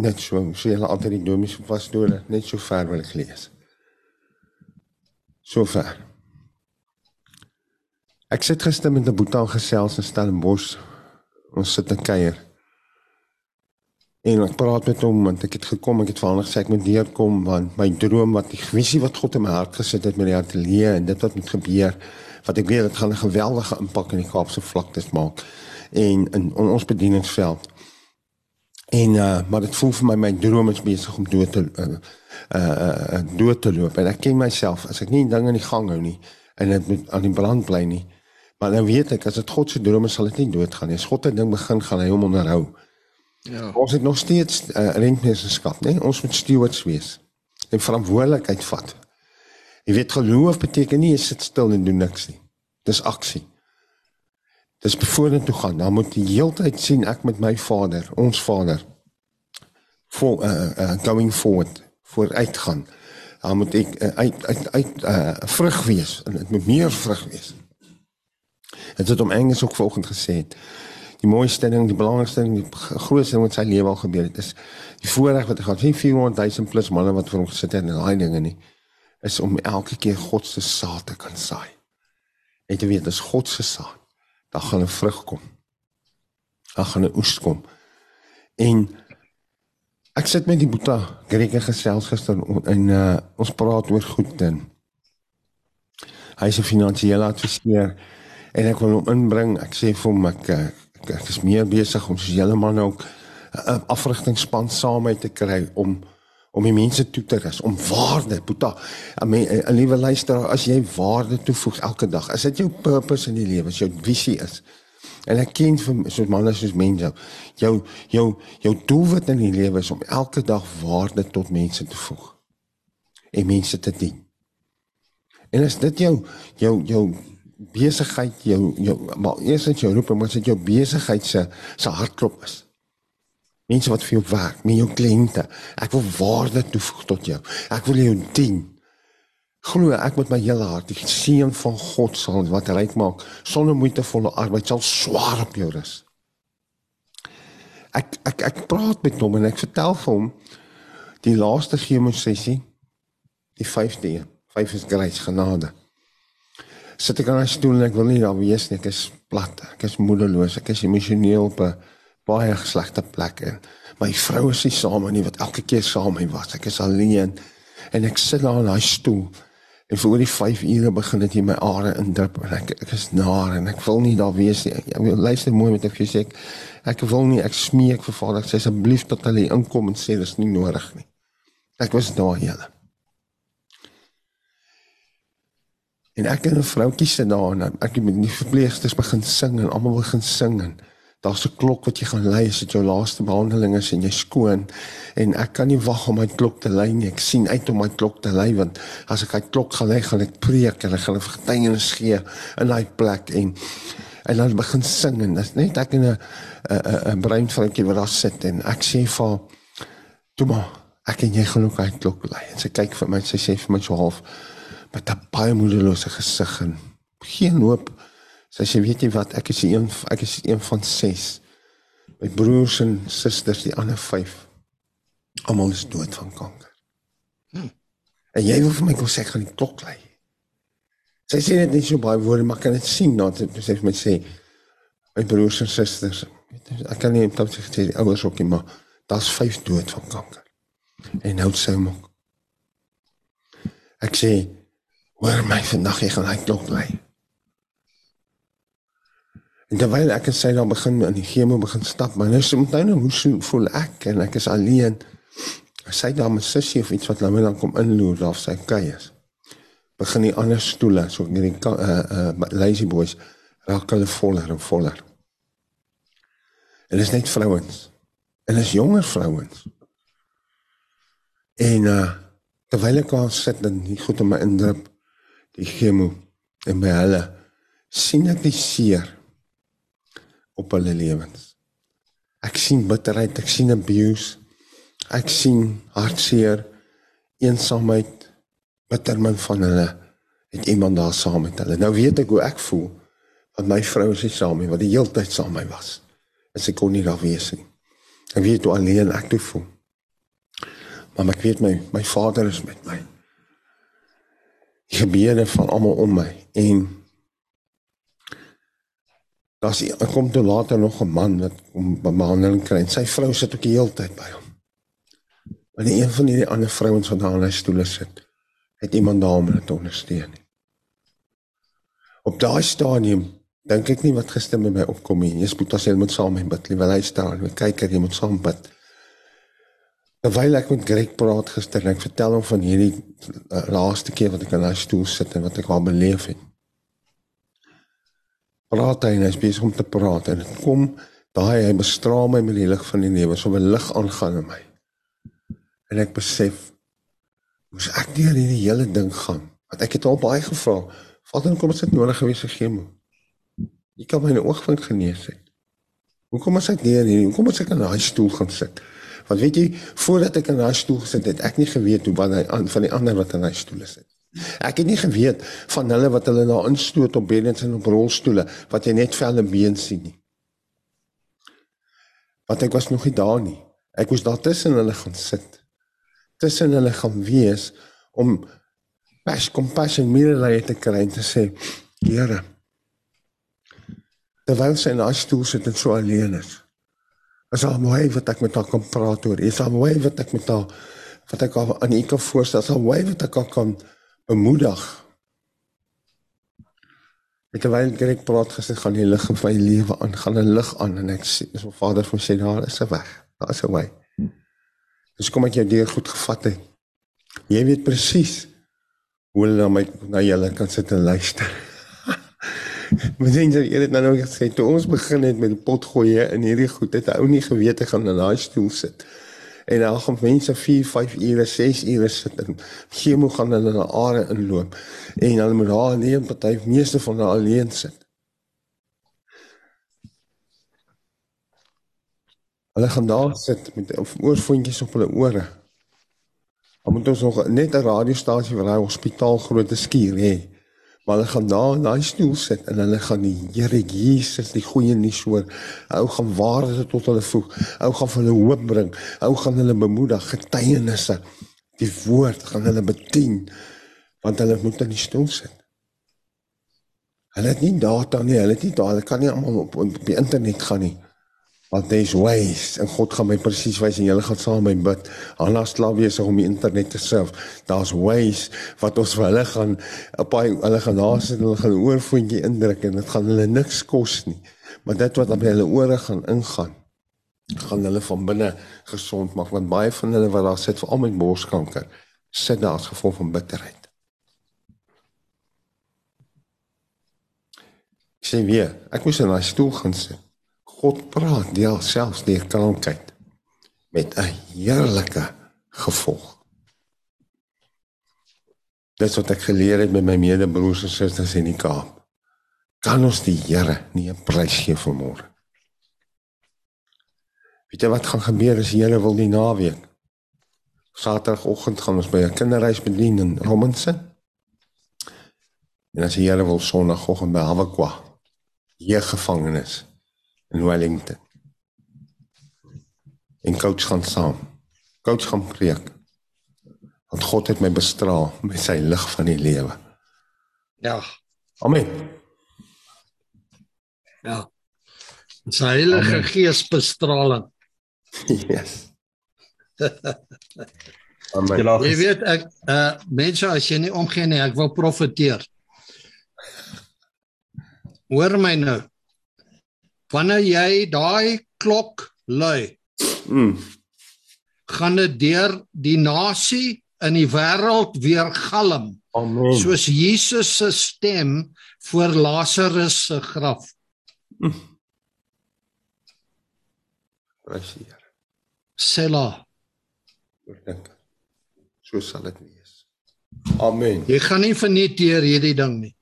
Net so, so jy altyd die domies van pastore, net so ver wil ek lees. So ver. Ek sit gister met 'n boetie gesels in Stellenbosch. Ons sit in kuier. En ek praat met hom want ek het gekom, ek het vir hom gesê ek moet deurkom want my droom wat die visie wat God in my hart gesit het met die ateljee en dit wat moet gebeur, wat ek weet dit gaan 'n geweldige impak in die Kaapse vlaktes maak en in on ons bedieningsveld. En uh maar dit voel vir my my droom is besig om dood te uh uh, uh dood te loop en ek ken myself as ek nie dinge in die gang hou nie en dit moet aan die brand bly nie. Maar nou weet ek as dit God se drome sal dit nie doodgaan nie. As God 'n ding begin gaan hy hom onderhou. Ja. Ons het nog steeds uh, rentmeesterskap, né? Ons moet stewards wees en verantwoordelikheid vat. Jy weet geloof beteken nie jy sit stil en doen niks nie. Dis aksie. Dis bevoorend toe gaan. Dan moet jy heeltyd sien ek met my Vader, ons Vader for uh, uh going forward, vooruit gaan. Dan moet ek uh, uit uit uit uh vrug wees en dit moet meer vrug wees. Dit het om Engels ook vanoggend gesê het die mooiste ding, die belangrikste ding, die grootste ding wat sy lewe al gebeur het, is die voorreg wat hy gehad het. 400 000 plus manne wat vir hom gesit het en daai dinge nie is om elke keer God se saad te kan saai. En te weet dis God se saad. Daar gaan 'n vrug kom. Daar gaan 'n oes kom. En ek sit met die Boeta Greke gesels gister en uh, ons praat oor goed en hy is 'n finansiële adviseur en ek wil hom inbring. Ek sê vir hom ek uh, ek, is meer besig om soos julle man ook 'n afrigtingspan saam met te kry om om die mense toe te rus om waarde puta 'n liewe luisteraar as jy waarde toevoeg elke dag as dit jou purpose in die lewe is jou visie is. En ek ken vir soos manne soos mense jou jou jou doelwit in die lewe is om elke dag waarde tot mense te voeg en mense te dien. En as dit jou jou jou besigheid jou jou maar eers as jy roep moet dit jou besigheid se se hartklop is. Mense wat vir jou werk, met jou kliënte. Ek wil waarde toevoeg tot jou. Ek wil jou dien. Glo ek met my hele hart, die seën van God sal wat ryk maak sonder moeitevolle arbeid sal swaar op jou rus. Ek ek ek praat met hom en ek vertel vir hom die laaste chemo sessie die 5de 5 is grace genade sit ek aan 'n stoel en ek wil nie daar wees nie. Ek is plat. Ek is moedeloos. Ek is emosioneel op 'n baie slegte plek en my vrou is nie saam nie wat elke keer saam met my was. Ek is alleen en ek sit daar in daai stoel en vir oor die 5 ure begin dit in my are indrup en ek ek is naar en ek wil nie daar wees nie. Ek wil luister mooi met ek sê ek, ek wil nie ek smeek vir Vader sê asseblief dat hulle inkom en sê dis nie nodig nie. Ek was daar julle. En ek en 'n vroutjie sit daar en ek met die verpleegsters begin sing en almal begin sing en daar's 'n klok wat jy gaan lei as dit jou laaste behandeling is en jy skoon en ek kan nie wag om my klok te lei nie. Ek sien uit om my klok te lei want as ek hy klok gaan lei gaan ek preek en ek gaan getuienis gee in daai plek en en dan begin sing en dit net ek en 'n 'n 'n brein vroutjie wat daar sit en ek sê vir toe maar ek en jy gaan ook hy klok lei en sy kyk vir my sy sê vir my so half met 'n baie moederlose gesig en geen hoop. Sy sê weet jy wat, ek is een ek is een van 6. My broers en susters, die ander 5, almal is dood van kanker. Hm. En jy wil vir my kom sê ek gaan die klok lei. Sy sê dit nie so baie woorde, maar kan dit sien dat sy sê vir my sê my broers en susters, ek kan nie sy sê die ouers ook nie, maar daar's 5 dood van kanker. En nou sê hom Ek sê Hoor my vandag jy gaan hy klok lê. En terwyl ek sy dan begin in die chemo begin stap, maar nou moet nou nou hoe voel ek en ek is alleen. Sy dan met sussie of iets wat nou dan kom inloer daar sy kuiers. Begin die ander stoele so in die uh uh lazy boys raak hulle voller en voller. En dit is net vrouens. En dit is jonger vrouens. En uh terwyl ek daar sit en goed om my indruk die chemo en by hulle sien ek die seer op hulle lewens. Ek sien bitterheid, ek sien abuse. Ek sien hartseer, eensaamheid, bittermin van hulle het iemand daar saam met hulle. Nou weet ek hoe ek voel want my vrou is nie saam nie, wat die hele tyd saam my was. En sy kon nie daar wees nie. Ek weet hoe alleen ek toe voel. Maar ek weet my my vader is met my gebede van almal om my en Daar's ek kom toe later nog 'n man wat om behandeling kry. Sy vrou sit ook die hele tyd by hom. Maar die een van hierdie ander vrouens wat daar aan hy stoele sit, het iemand daar om hulle te ondersteun. Op daai stadium dink ek nie wat gister met my opkom nie. Jesus moet as jy moet saam met my bid, liewe luister, jy kyk hier, jy moet saam bid. Terwyl ek met Greg praat gister, ek vertel hom van hierdie uh, laaste keer wat ek aan hy stoel sit en wat ek al beleef het. Praat hy en hy's besig om te praat en dit kom daai hy bestraal my met die lig van die lewe so 'n lig aangaan in my. En ek besef moes ek deur hierdie hele ding gaan? Wat ek het al baie gevra Vader kom dit nodig gewees gegee mo jy kan my oog van genees het. Hoekom as ek deur hierdie hoekom as ek in daai stoel gaan sit want weet jy voordat ek in daai stoel gesit het ek nie geweet hoe wat hy van die ander wat in daai stoel sit Ek het nie geweet van hulle wat hulle daar instoot op beddens en op rolstoele wat jy net vel en been sien nie. Want ek was nog nie daar nie. Ek moes daar tussen hulle gaan sit. Tussen hulle gaan wees om pas compassion medelee te kry en te sê, Here, terwyl sy in haar stoel sit en so alleen is. Is al mooi wat ek met haar kan praat oor. Is al mooi wat ek met haar wat ek aan u kan voorstel. Is al mooi wat ek kan bemoedig. Met terwyl ek praat gesê gaan die lig in my lewe aan, gaan 'n lig aan en ek sê, so Vader vir sê daar is 'n weg. Daar is 'n wy. Dis kom ek jou deur goed gevat het. Jy weet presies hoe hulle na my na julle kan sit en luister. [laughs] Maar sien jy, het nou nog gesê toe ons begin het met die pot gooi in hierdie goed, het ou nie geweet ek gaan in daai stoel sit en dan gaan mense 4, 5 ure, 6 ure sit en chemo gaan hulle na are inloop en hulle moet daar alleen party meeste van hulle alleen sit. Hulle gaan daar sit met oorfondjies op hulle ore. Dan moet ons nog net 'n radiostasie vir daai hospitaal groote skuur hê. Maar hulle gaan daar in daai stoel sit en hulle gaan die Here Jesus die goeie nuus hoor. Hou gaan waarde tot hulle voeg. Hou gaan hulle hoop bring. Hou gaan hulle bemoedig getuienisse. Die woord gaan hulle bedien want hulle moet in die stoel sit. Hulle het nie data nie, hulle het nie daar, hulle kan nie almal op, op die internet gaan nie. Want there's ways en God gaan my presies wys en julle gaan saam met my bid. Hanna slaap besig om die internet te surf. Daar's ways wat ons vir hulle gaan op hy hulle gaan sit en hulle gaan oorvoetjie indruk en dit gaan hulle niks kos nie. Maar dit wat op hulle ore gaan ingaan gaan hulle van binne gesond maak want baie van hulle wat daar sit veral met borskanker sit daar as gevolg van bitterheid. Sien weer, ek moes in daai stoel gaan sit. God praat deel selfs deur krankheid met 'n heerlike gevolg. Dit wat ek geleer het met my medebroers en susters in die Kaap. Kan ons die Here nie 'n prys gee vir môre? Weet jy wat gaan gebeur as Here wil die naweek? Saterdagoggend gaan ons by 'n kinderreis bedien in Robinson. En as Here wil Sondagoggend by Hawakwa, hier gevangenes in Wellington. En coach gaan saam. Coach gaan preek. Want God het my bestraal met sy lig van die lewe. Ja. Amen. Ja. Sy heilige Amen. gees bestraling. Yes. [laughs] Amen. Jy weet ek uh mense as jy nie omgee nie, ek wil profeteer. Hoor my nou. Wanneer jy daai klok lui, Mm. gaan dit deur die nasie in die wêreld weer galm, Amen. soos Jesus se stem voor Lazarus se graf. Die Here. Sela. Oordink. So sal dit wees. Amen. Jy gaan nie verniet deur hierdie ding nie.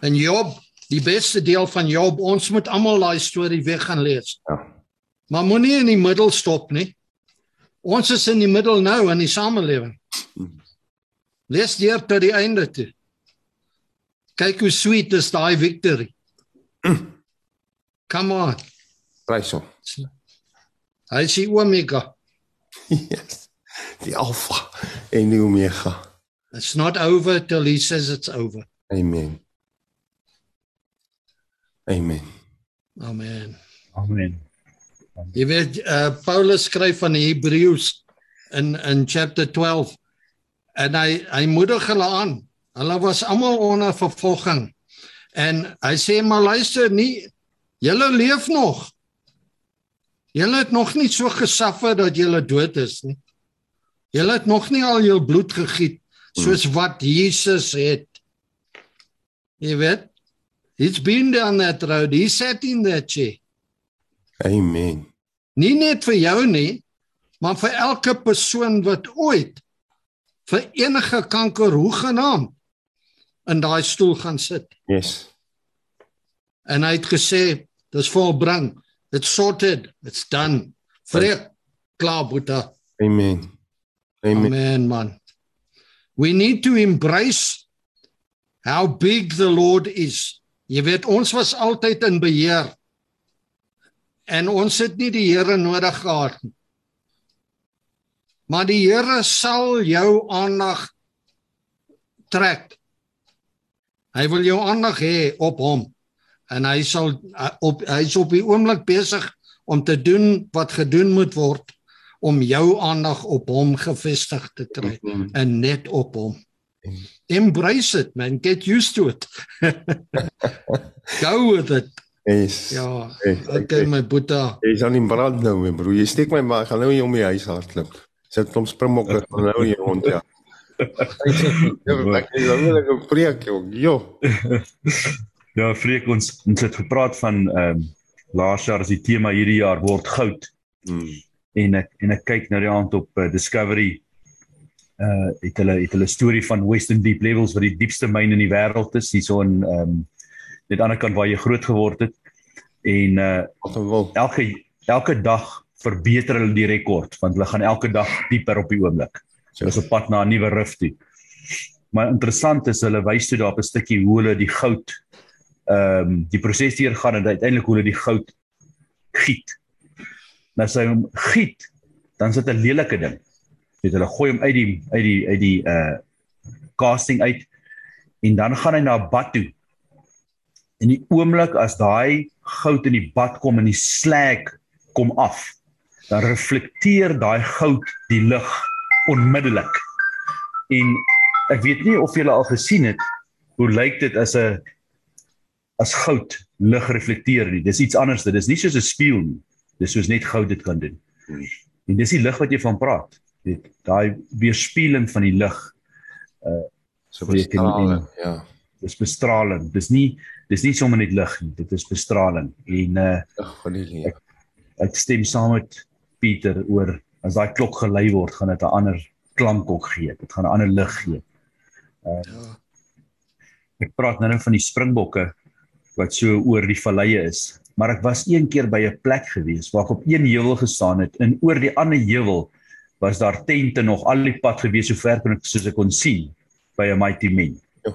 En Job, die beste deel van Job, ons moet almal daai storie weer gaan lees. Ja. Maar moenie in die middel stop nie. Ons is in die middel nou in die samelewing. Lees deur tot die einde toe. Kyk hoe sweet is daai victory. [clears throat] Come on. Prys hom. Hy is die omega. [laughs] Yes. Die alfa en die omega. It's not over till he says it's over. Amen. Amen. Amen. Amen. Jy weet uh, Paulus skryf van die Hebreëus in in chapter 12 en hy hy moedig hulle aan. Hulle was almal onder vervolging. En hy sê maar luister nie julle leef nog. Julle het nog nie so gesuffer dat julle dood is nie. Julle het nog nie al jul bloed gegiet soos wat Jesus het. Jy weet? It's been down that road. He sat in that chair. Amen. Nie net vir jou nie, maar vir elke persoon wat ooit vir enige kanker hoegenaamd in daai stoel gaan sit. Yes. En hy het gesê, dis volbring. It's sorted. It's done. Vrek klaar boeta. Amen. Amen. Amen man. We need to embrace how big the Lord is. Jy weet ons was altyd in beheer. En ons het nie die Here nodig gehad nie. Maar die Here sal jou aandag trek. Hy wil jou aandag hê op hom. En hy sal op hy's op die oomblik besig om te doen wat gedoen moet word om jou aandag op hom gefestig te kry en net op hom. Embrace it man, get used to it. [laughs] Go with it. Yes. Ja, Hey, okay my boeta. Jy is aan die brand nou, my broer. Jy steek my maar, gaan nou nie om die huis hardloop. Sit hom springbokke van nou hier rond ja. Ek [laughs] sê, ek is nou net 'n preek, joh. Jo. [laughs] Ja, Freek ons ons het gepraat van ehm um, laas jaar as die tema hierdie jaar word goud Hmm. en ek en ek kyk nou die aand op uh, Discovery uh het hulle het hulle storie van Western Deep Levels wat die diepste myn in die wêreld is hierso in ehm um, net aan die ander kant waar jy groot geword het en uh elke elke dag verbeter hulle die rekord want hulle gaan elke dag dieper op die oomblik. So hulle is op pad na 'n nuwe rif toe. Maar interessant is hulle wys toe daar op 'n stukkie hoe hulle die goud ehm um, die proses deur gaan en uiteindelik hoe hulle die goud giet. Nou as hy hom giet, dan sit 'n lelike ding. Weet hulle gooi hom uit die uit die uit die uh casting uit en dan gaan hy na 'n bad toe. En die oomblik as daai goud in die bad kom en die slag kom af, dan reflekteer daai goud die lig onmiddellik. En ek weet nie of julle al gesien het hoe lyk dit as 'n as goud lig reflekteer nie. Dis iets anders. Dit is nie soos 'n spieël nie. Dis soos net goud dit kan doen. Hmm. En dis die lig wat jy van praat. Dit daai weerspieëling van die lig So Preek en-. Ja. dis bestraling. Dis nie dis nie sommer net lig nie. Dit is bestraling. En uh Ag, van die lewe. ek stem saam met Pieter oor as daai klok gelei word, gaan dit 'n ander klank ook gee. Dit gaan 'n ander lig gee. Ja. Ek praat nou net van die springbokke wat so oor die valleie is. Maar ek was een keer by 'n plek gewees waar ek op een heuwel gestaan het en oor die ander heuwel was daar tente nog al die pad gewees so ver kon ek soos ek kon sien by 'n mighty men. Ja.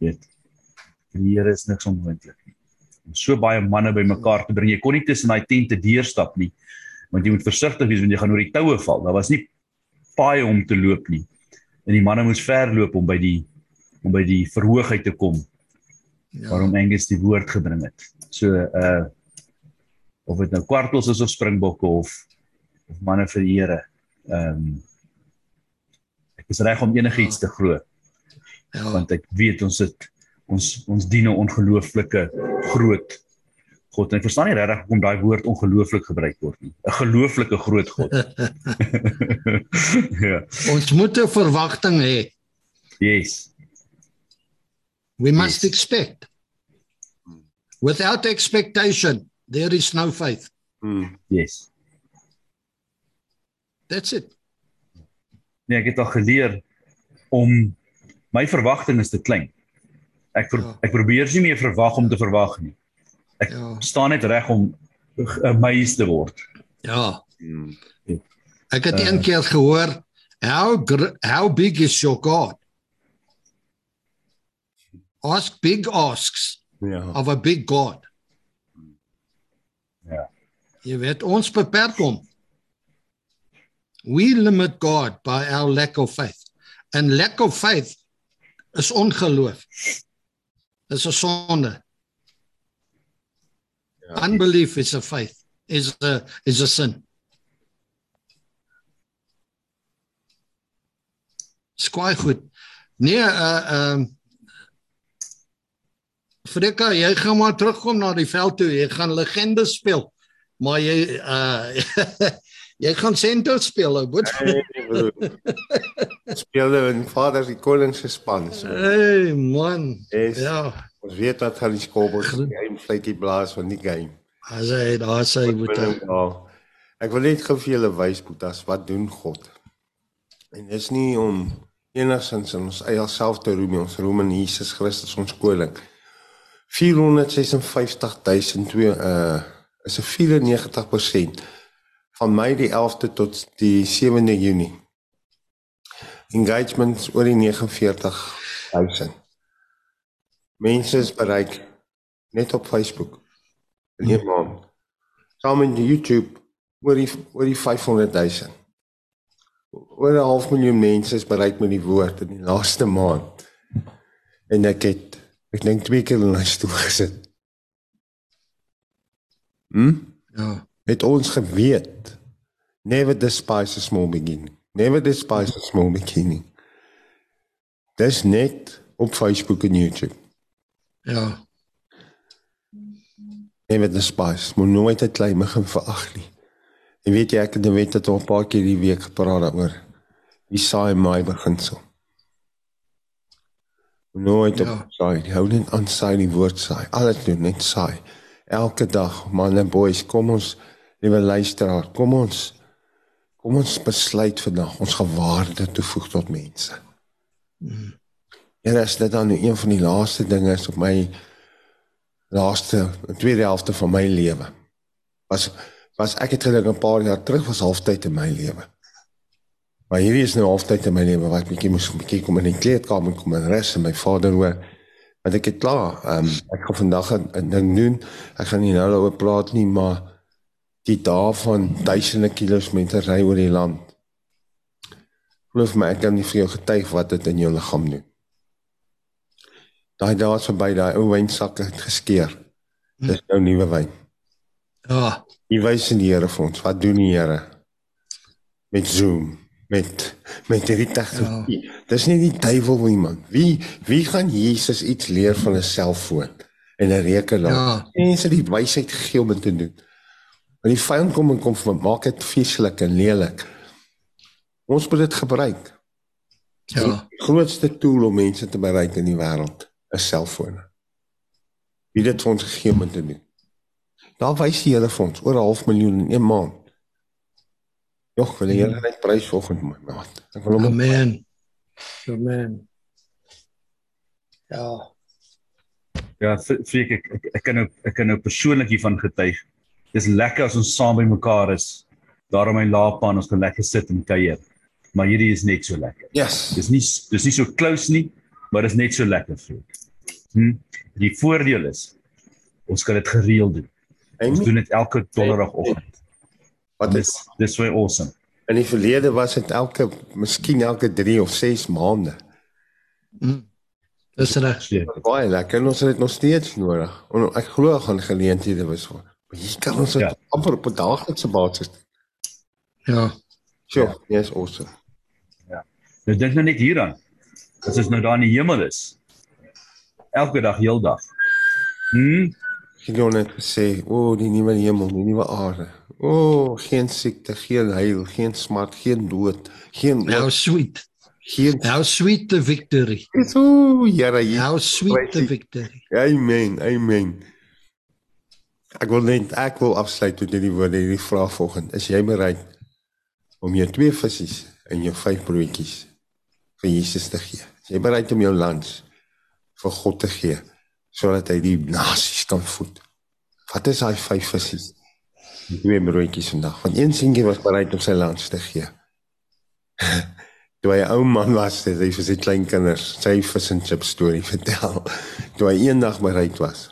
Weet. Die Here is niks onmoontlik nie. Om so baie manne bymekaar te bring. Jy kon nie tussen daai tente deurstap nie. Want jy moet versigtig wees want jy gaan oor die toue val. Daar was nie paaie om te loop nie. En die manne moes ver loop om by die om by die verhoog uit te kom Ja. waarom Angus die woord gebring het. So uh of dit nou kwartels is of springbokke of of manne vir die Here. Ehm um, ek is reg om enigiets te glo Ja. want ek weet ons het ons ons dien 'n ongelooflike groot God. En ek verstaan nie regtig hoekom daai woord ongelooflik gebruik word nie. 'n Gelooflike groot God. [laughs] ja. Ons moet 'n verwagting hê. Yes. We must Yes. expect. Without expectation, there is no faith. Hmm. Yes. That's it. Nee, ek het al geleer om my verwagting is te klein. Ek ver, Ja. ek probeer nie meer verwag om te verwag nie. Ja. Staan net reg om amazed te word. Ja. Hmm. Ek het Uh, een keer gehoor, how how big is your God? Ask big asks Ja. of a big God. Ja. Jy weet ons beperk hom. We limit God by our lack of faith. And lack of faith is ongeloof. Dis 'n sonde. Unbelief is a faith. Is a is a sin. Skwaai goed. Nee, uh ehm uh, Freka, jy gaan maar terugkom na die veld toe. Jy gaan legende speel. Maar jy uh [laughs] jy gaan sento speel, ou boet. Speel in Vader se koning se span. So. Hey man. Yes. Ja. Ons weet dat hulle skobbel game fluitjie blaas van die game. As hy daar sê moet hy. Ek wil net gou vir julle wys Boetas wat doen God. En dis nie om enigsins in ons eie self te roem ons roem in Jesus Christus ons koning. 456200 uh is 'n 94% van Mei die 11de tot die 7de Junie. Engagements oor die 49000. Mense is bereik net op Facebook in een maand. Saam met YouTube oor die oor die 500000. Oor 'n half miljoen mense is bereik met die woord in die laaste maand. En ek het ek dink twee keer in my stoel gesit. Hm? ja. Het ons geweet never despise a small beginning. Never despise a small beginning. Dis net op Facebook en YouTube. Ja. Never despise, moet nooit 'n klein begin verag nie. En weet jy ek het net dit al 'n paar keer die week gepraat daaroor. Wie saai my beginsel. Nooit op Ja. saai, hou net aan saai die woord saai. Alles doen net saai. Elke dag, man en boys, kom ons liewe luisteraar, kom ons kom ons besluit vandag ons gewaarde toevoeg tot mense. Ja, dis dit dan nou een van die laaste dinge is op my laaste tweede helfte van my lewe. Was was ek het gedink 'n paar jaar terug was halftyd in my lewe. Maar hierdie is nou halftyd in my lewe wat bietjie moes bietjie kom in die kleedkamer kom en rus en my vader hoor. Want ek het klaar. Um, ek gaan vandag 'n ding doen. Ek gaan nie nou daaroor praat nie, maar die dae van duisende kilometers ry oor die land. Glo my, ek kan nie vir jou getuig wat dit in jou liggaam doen. Daai dae is verby, daai ou wynsakke het geskeur. Dis nou nuwe wyn. Ja. Wie wys in die Here vir ons? Wat doen die Here? Met Zoom, met met hierdie tegnologie. Ja. Dis nie die duiwel nie man. Wie wie gaan Jesus iets leer van 'n selfoon en 'n rekenaar? Ja. Mense die wysheid gegee om dit te doen. En die vyand kom en kom van maak dit vieslik en lelik. Ons moet dit gebruik. Ja. Die grootste tool om mense te bereik in die wêreld is selfone. Wie dit vir ons gegee te doen. Daar wys die Here vir ons oor 'n half miljoen in een maand. Jogg, wil die Here net prys vanoggend my maat. Ek wil hom Amen. Amen. Ja. Ja, freek ek ek, ek kan nou ek kan nou persoonlik hiervan getuig. Dis lekker as ons saam by mekaar is. Daar op my laapaan ons kan lekker sit en kuier. Maar hierdie is net so lekker. Yes. Dis nie dis nie so close nie, maar dis net so lekker freek. Hm. Die voordeel is ons kan dit gereeld doen. Ons En doen dit elke donderdagoggend. wat is dis so awesome. in die verlede was dit elke miskien elke 3 of 6 maande. Mm. Dis reg. Baie lekker ons het dit nog steeds nodig. En ek glo gaan geleenthede wees vir. Hier kan ons dit Ja. amper op 'n daaglikse basis. Ja. Sure, yes, awesome. Nou dink nou net hieraan. As ons nou daar in die hemel is. Elke dag, heeldag. Hm, Ek het net gesê, o, oh, die nuwe hemel, die nuwe aarde. O, oh, geen siekte, geen heil, geen smart, geen dood, geen How sweet. geen How sweet the victory. O, Here. How sweet the victory. Amen, amen. Ek wil net ek wil afsluit met hierdie woorde, hierdie vraag volgende. Is jy bereid om jou twee visse en jou vyf broodjies vir Jesus te gee? Is jy bereid om jou lans vir God te gee sodat hy die nasies kan voed? Wat is daai vyf visse? en Twee broodjies vandag. Want een seentjie was bereid om sy lans te gee. [laughs] Toe hy 'n ou man was, het hy vir sy kleinkinders sy vis en chips storie vertel. Toe hy eendag bereid was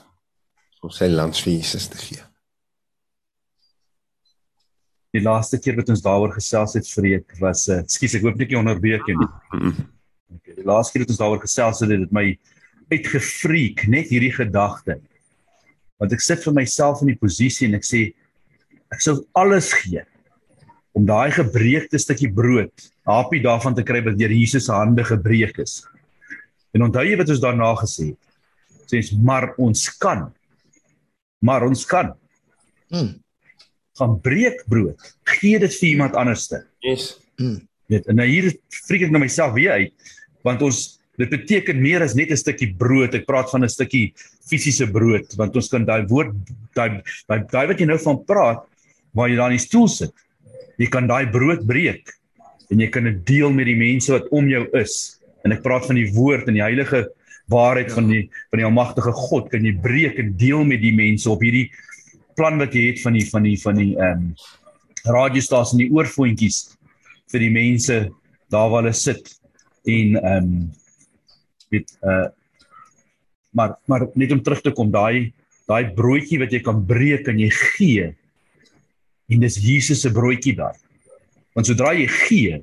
om sy lans vir Jesus te gee. die laaste keer wat ons daaroor gesels het vreek was uh, skus ek hoop net jy onderbreek nie. Okay, die laaste keer wat ons daaroor gesels het, het dit my uitgefreek net hierdie gedagte Want ek sit vir myself in die posisie en ek sê ek sou alles gee om daai gebreekte stukkie brood, hapie daarvan te kry wat deur Jesus se hande gebreek is. En onthou jy wat ons daarna gesê het? Sê maar ons kan. Maar ons kan. Mm. Gaan breek brood. Gee dit vir iemand anderste. Yes. Mm. Net en nou hier freak ek na myself weer uit want ons dit beteken meer as net 'n stukkie brood. Ek praat van 'n stukkie fisiese brood want ons kan daai woord daai daai daai wat jy nou van praat waar jy daar in die stoel sit. Jy kan daai brood breek en jy kan dit deel met die mense wat om jou is. En ek praat van die woord en die heilige waarheid ja. van die van die almagtige God kan jy breek en deel met die mense op hierdie plan wat jy het van die van die van die ehm um, radiostasie en die oorfoontjies vir die mense daar waar hulle sit en ehm um, weet uh maar maar net om terug te kom daai daai broodjie wat jy kan breek en jy gee en dis Jesus se broodjie daar. Want sodra jy gee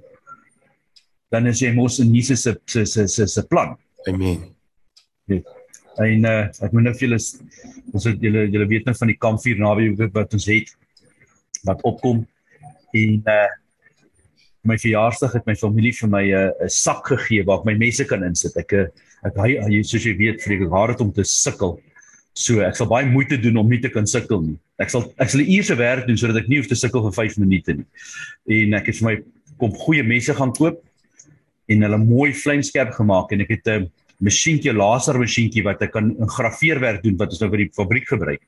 dan is jy mos in Jesus se se se se plan. Amen. En uh ek moet nou vir julle ons het julle julle weet nou van die kampvuur naweek wat ons het wat opkom en uh my verjaarsdag het my familie vir my 'n uh, 'n sak gegee waar ek my messe kan insit. Ek uh, ek hy soos jy weet, vreek ek het om te sukkel. So ek sal baie moeite doen om nie te kan sukkel nie. Ek sal ek sal uur se werk doen sodat ek nie hoef te sukkel vir 5 minute nie. En ek het vir my kom goeie messe gaan koop en hulle mooi vlamskerp gemaak en ek het 'n masjienkie laser masjienkie wat ek kan 'n grafeerwerk doen wat ons nou vir die fabriek gebruik.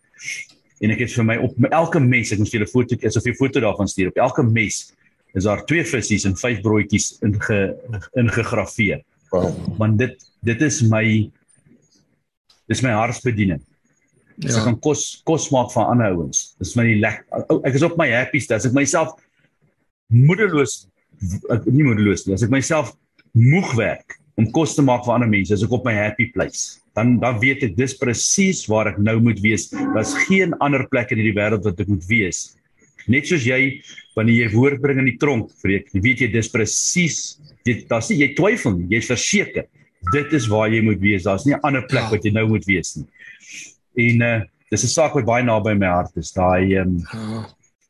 En ek het vir my op my elke mes, ek moet vir julle foto is of 'n foto daarvan stuur. Op elke mes is daar twee visse en vyf broodjies inge ingegrafeer. Wow. Want dit dit is my dis my hartsbediening. Ja. Ek kan kos kos maak vir ander ouens. Dis my lekker. Ek is op my happy state. As ek myself moedeloos ek nie moedeloos nie. As ek myself moeg werk om kos te maak vir ander mense, as ek op my happy place. Dan dan weet ek dis presies waar ek nou moet wees. Daar's geen ander plek in hierdie wêreld wat ek moet wees Net soos jy wanneer jy woord bring in die tronk, vreek, jy weet jy dis presies jy daar's nie jy twyfel nie, jy's verseker. Dit is waar jy moet wees. Daar's nie 'n ander plek ja. wat jy nou moet wees nie. En uh dis 'n saak wat baie naby my hart is. Daai ehm um,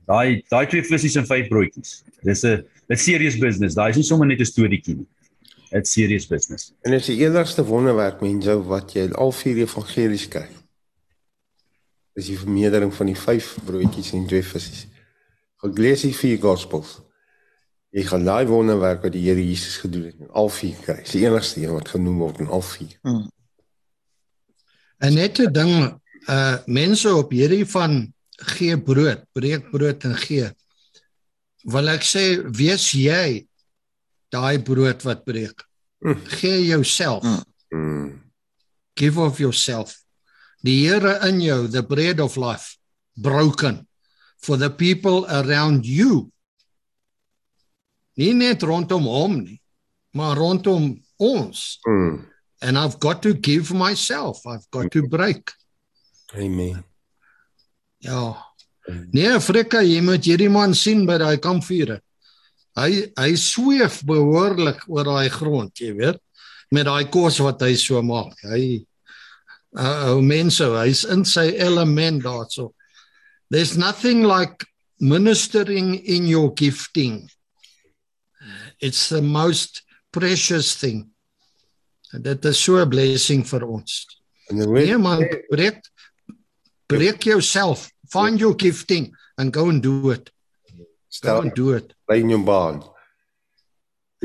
daai daai twee visse en vyf broodjies. Dis 'n 'n serious business. Daai is nie sommer net 'n storieetjie nie. It's serious business. En is die enigste wonderwerk mense wat jy al vier evangelies kry. Dis die vermeerdering van die vyf broodjies en twee visse. Gaan lees die vier gospels. Jy gaan daai wonderwerk wat die Here Jesus gedoen het in al vier kry. Dis die enigste een wat genoem word in al vier. Hmm. En net 'n ding, uh mense op hierdie van gee brood, breek brood en gee. Wil ek sê wees jy daai brood wat breek. Hmm. Gee jouself. Hmm. Give of yourself. Die Here in jou, the bread of life, broken for the people around you. Nie net rondom hom nie, maar rondom ons. Mm. And I've got to give myself. I've got to break. Amen. Ja. Nee, Afrika, jy moet hierdie man sien by daai kampvuur. Hy hy sweef behoorlik oor daai grond, jy weet, met daai kos wat hy so maak. Hy uh, ou mense, hy's in sy element daarso. There's nothing like ministering in your gifting. It's the most precious thing. And that is so a blessing for ons. Nee man, breek breek yourself. Find your gifting and go and do it. Stel and do it. Bly in jou baan.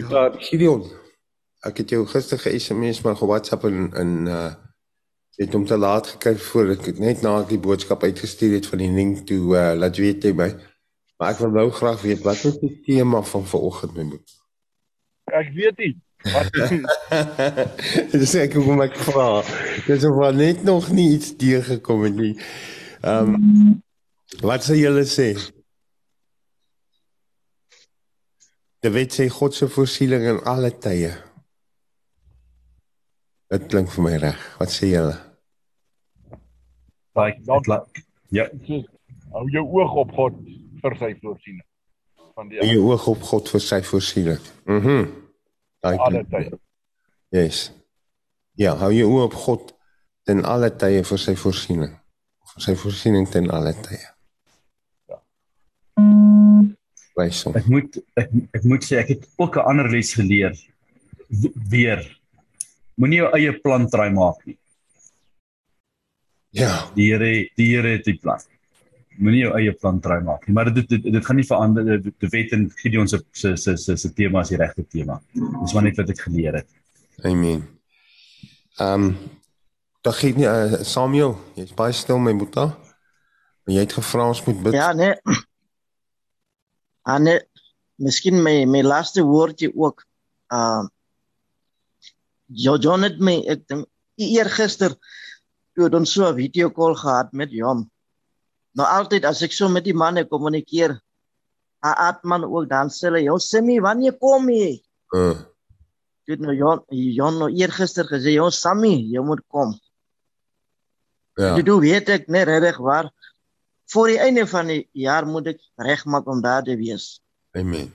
Ek ja. Gideon. Ek het jou gister ge-SMS maar ge-WhatsApp in in uh het hom te laat gekry voor ek net na die boodskap uitgestuur het van die ding toe uh, laat weet jy my. Maar ek wil nou graag weet wat is die tema van vanoggend my boek? Ek weet nie. Wat [laughs] Dis ek kom ek vra. Dis of wat net nog nie iets deur gekom het nie. Ehm um, wat sê julle sê? Die wet sê God se voorsiening in alle tye. Dit klink vir my reg. Wat sê julle? Like, like ja. Hou jou oog op God vir sy voorsiening. Van die Hou jou oog op God vir sy voorsiening. Mhm. Mm alle tye. Yes. Ja, hou jou oog op God in alle tye vir sy voorsiening. sy voorsiening ten alle tye. Ja. Wys hom. Ek moet ek, ek moet sê ek het ook 'n ander les geleer. Weer. Moenie jou eie plan try maak nie. Ja, Die Here die Here het die plan. Moenie jou eie plan try maak nie. Maar dit dit, dit gaan nie verander dit die wet en Gideon se se se se se tema is die regte tema. Dis maar net wat ek geleer het. amen. Ehm um, dag gee nie uh, Samuel, jy's baie stil my boetie. Maar jy het gevra ons moet bid. Ja, nee. Ah nee, miskien my my laaste woordjie ook. Uh Jo John het my ek dink eergister toe ons so 'n video call gehad met Jon. Nou altyd as ek so met die manne kommunikeer, Atman ook dan sê hy, "Jou Sammy, wanneer kom jy?" Uh, Dit nou Jon Jon nou eergister gesê, "Jou Sammy, jy moet kom." ja. Dit doen weet ek net reg waar voor die einde van die jaar moet ek regmaak om daar te wees. Amen.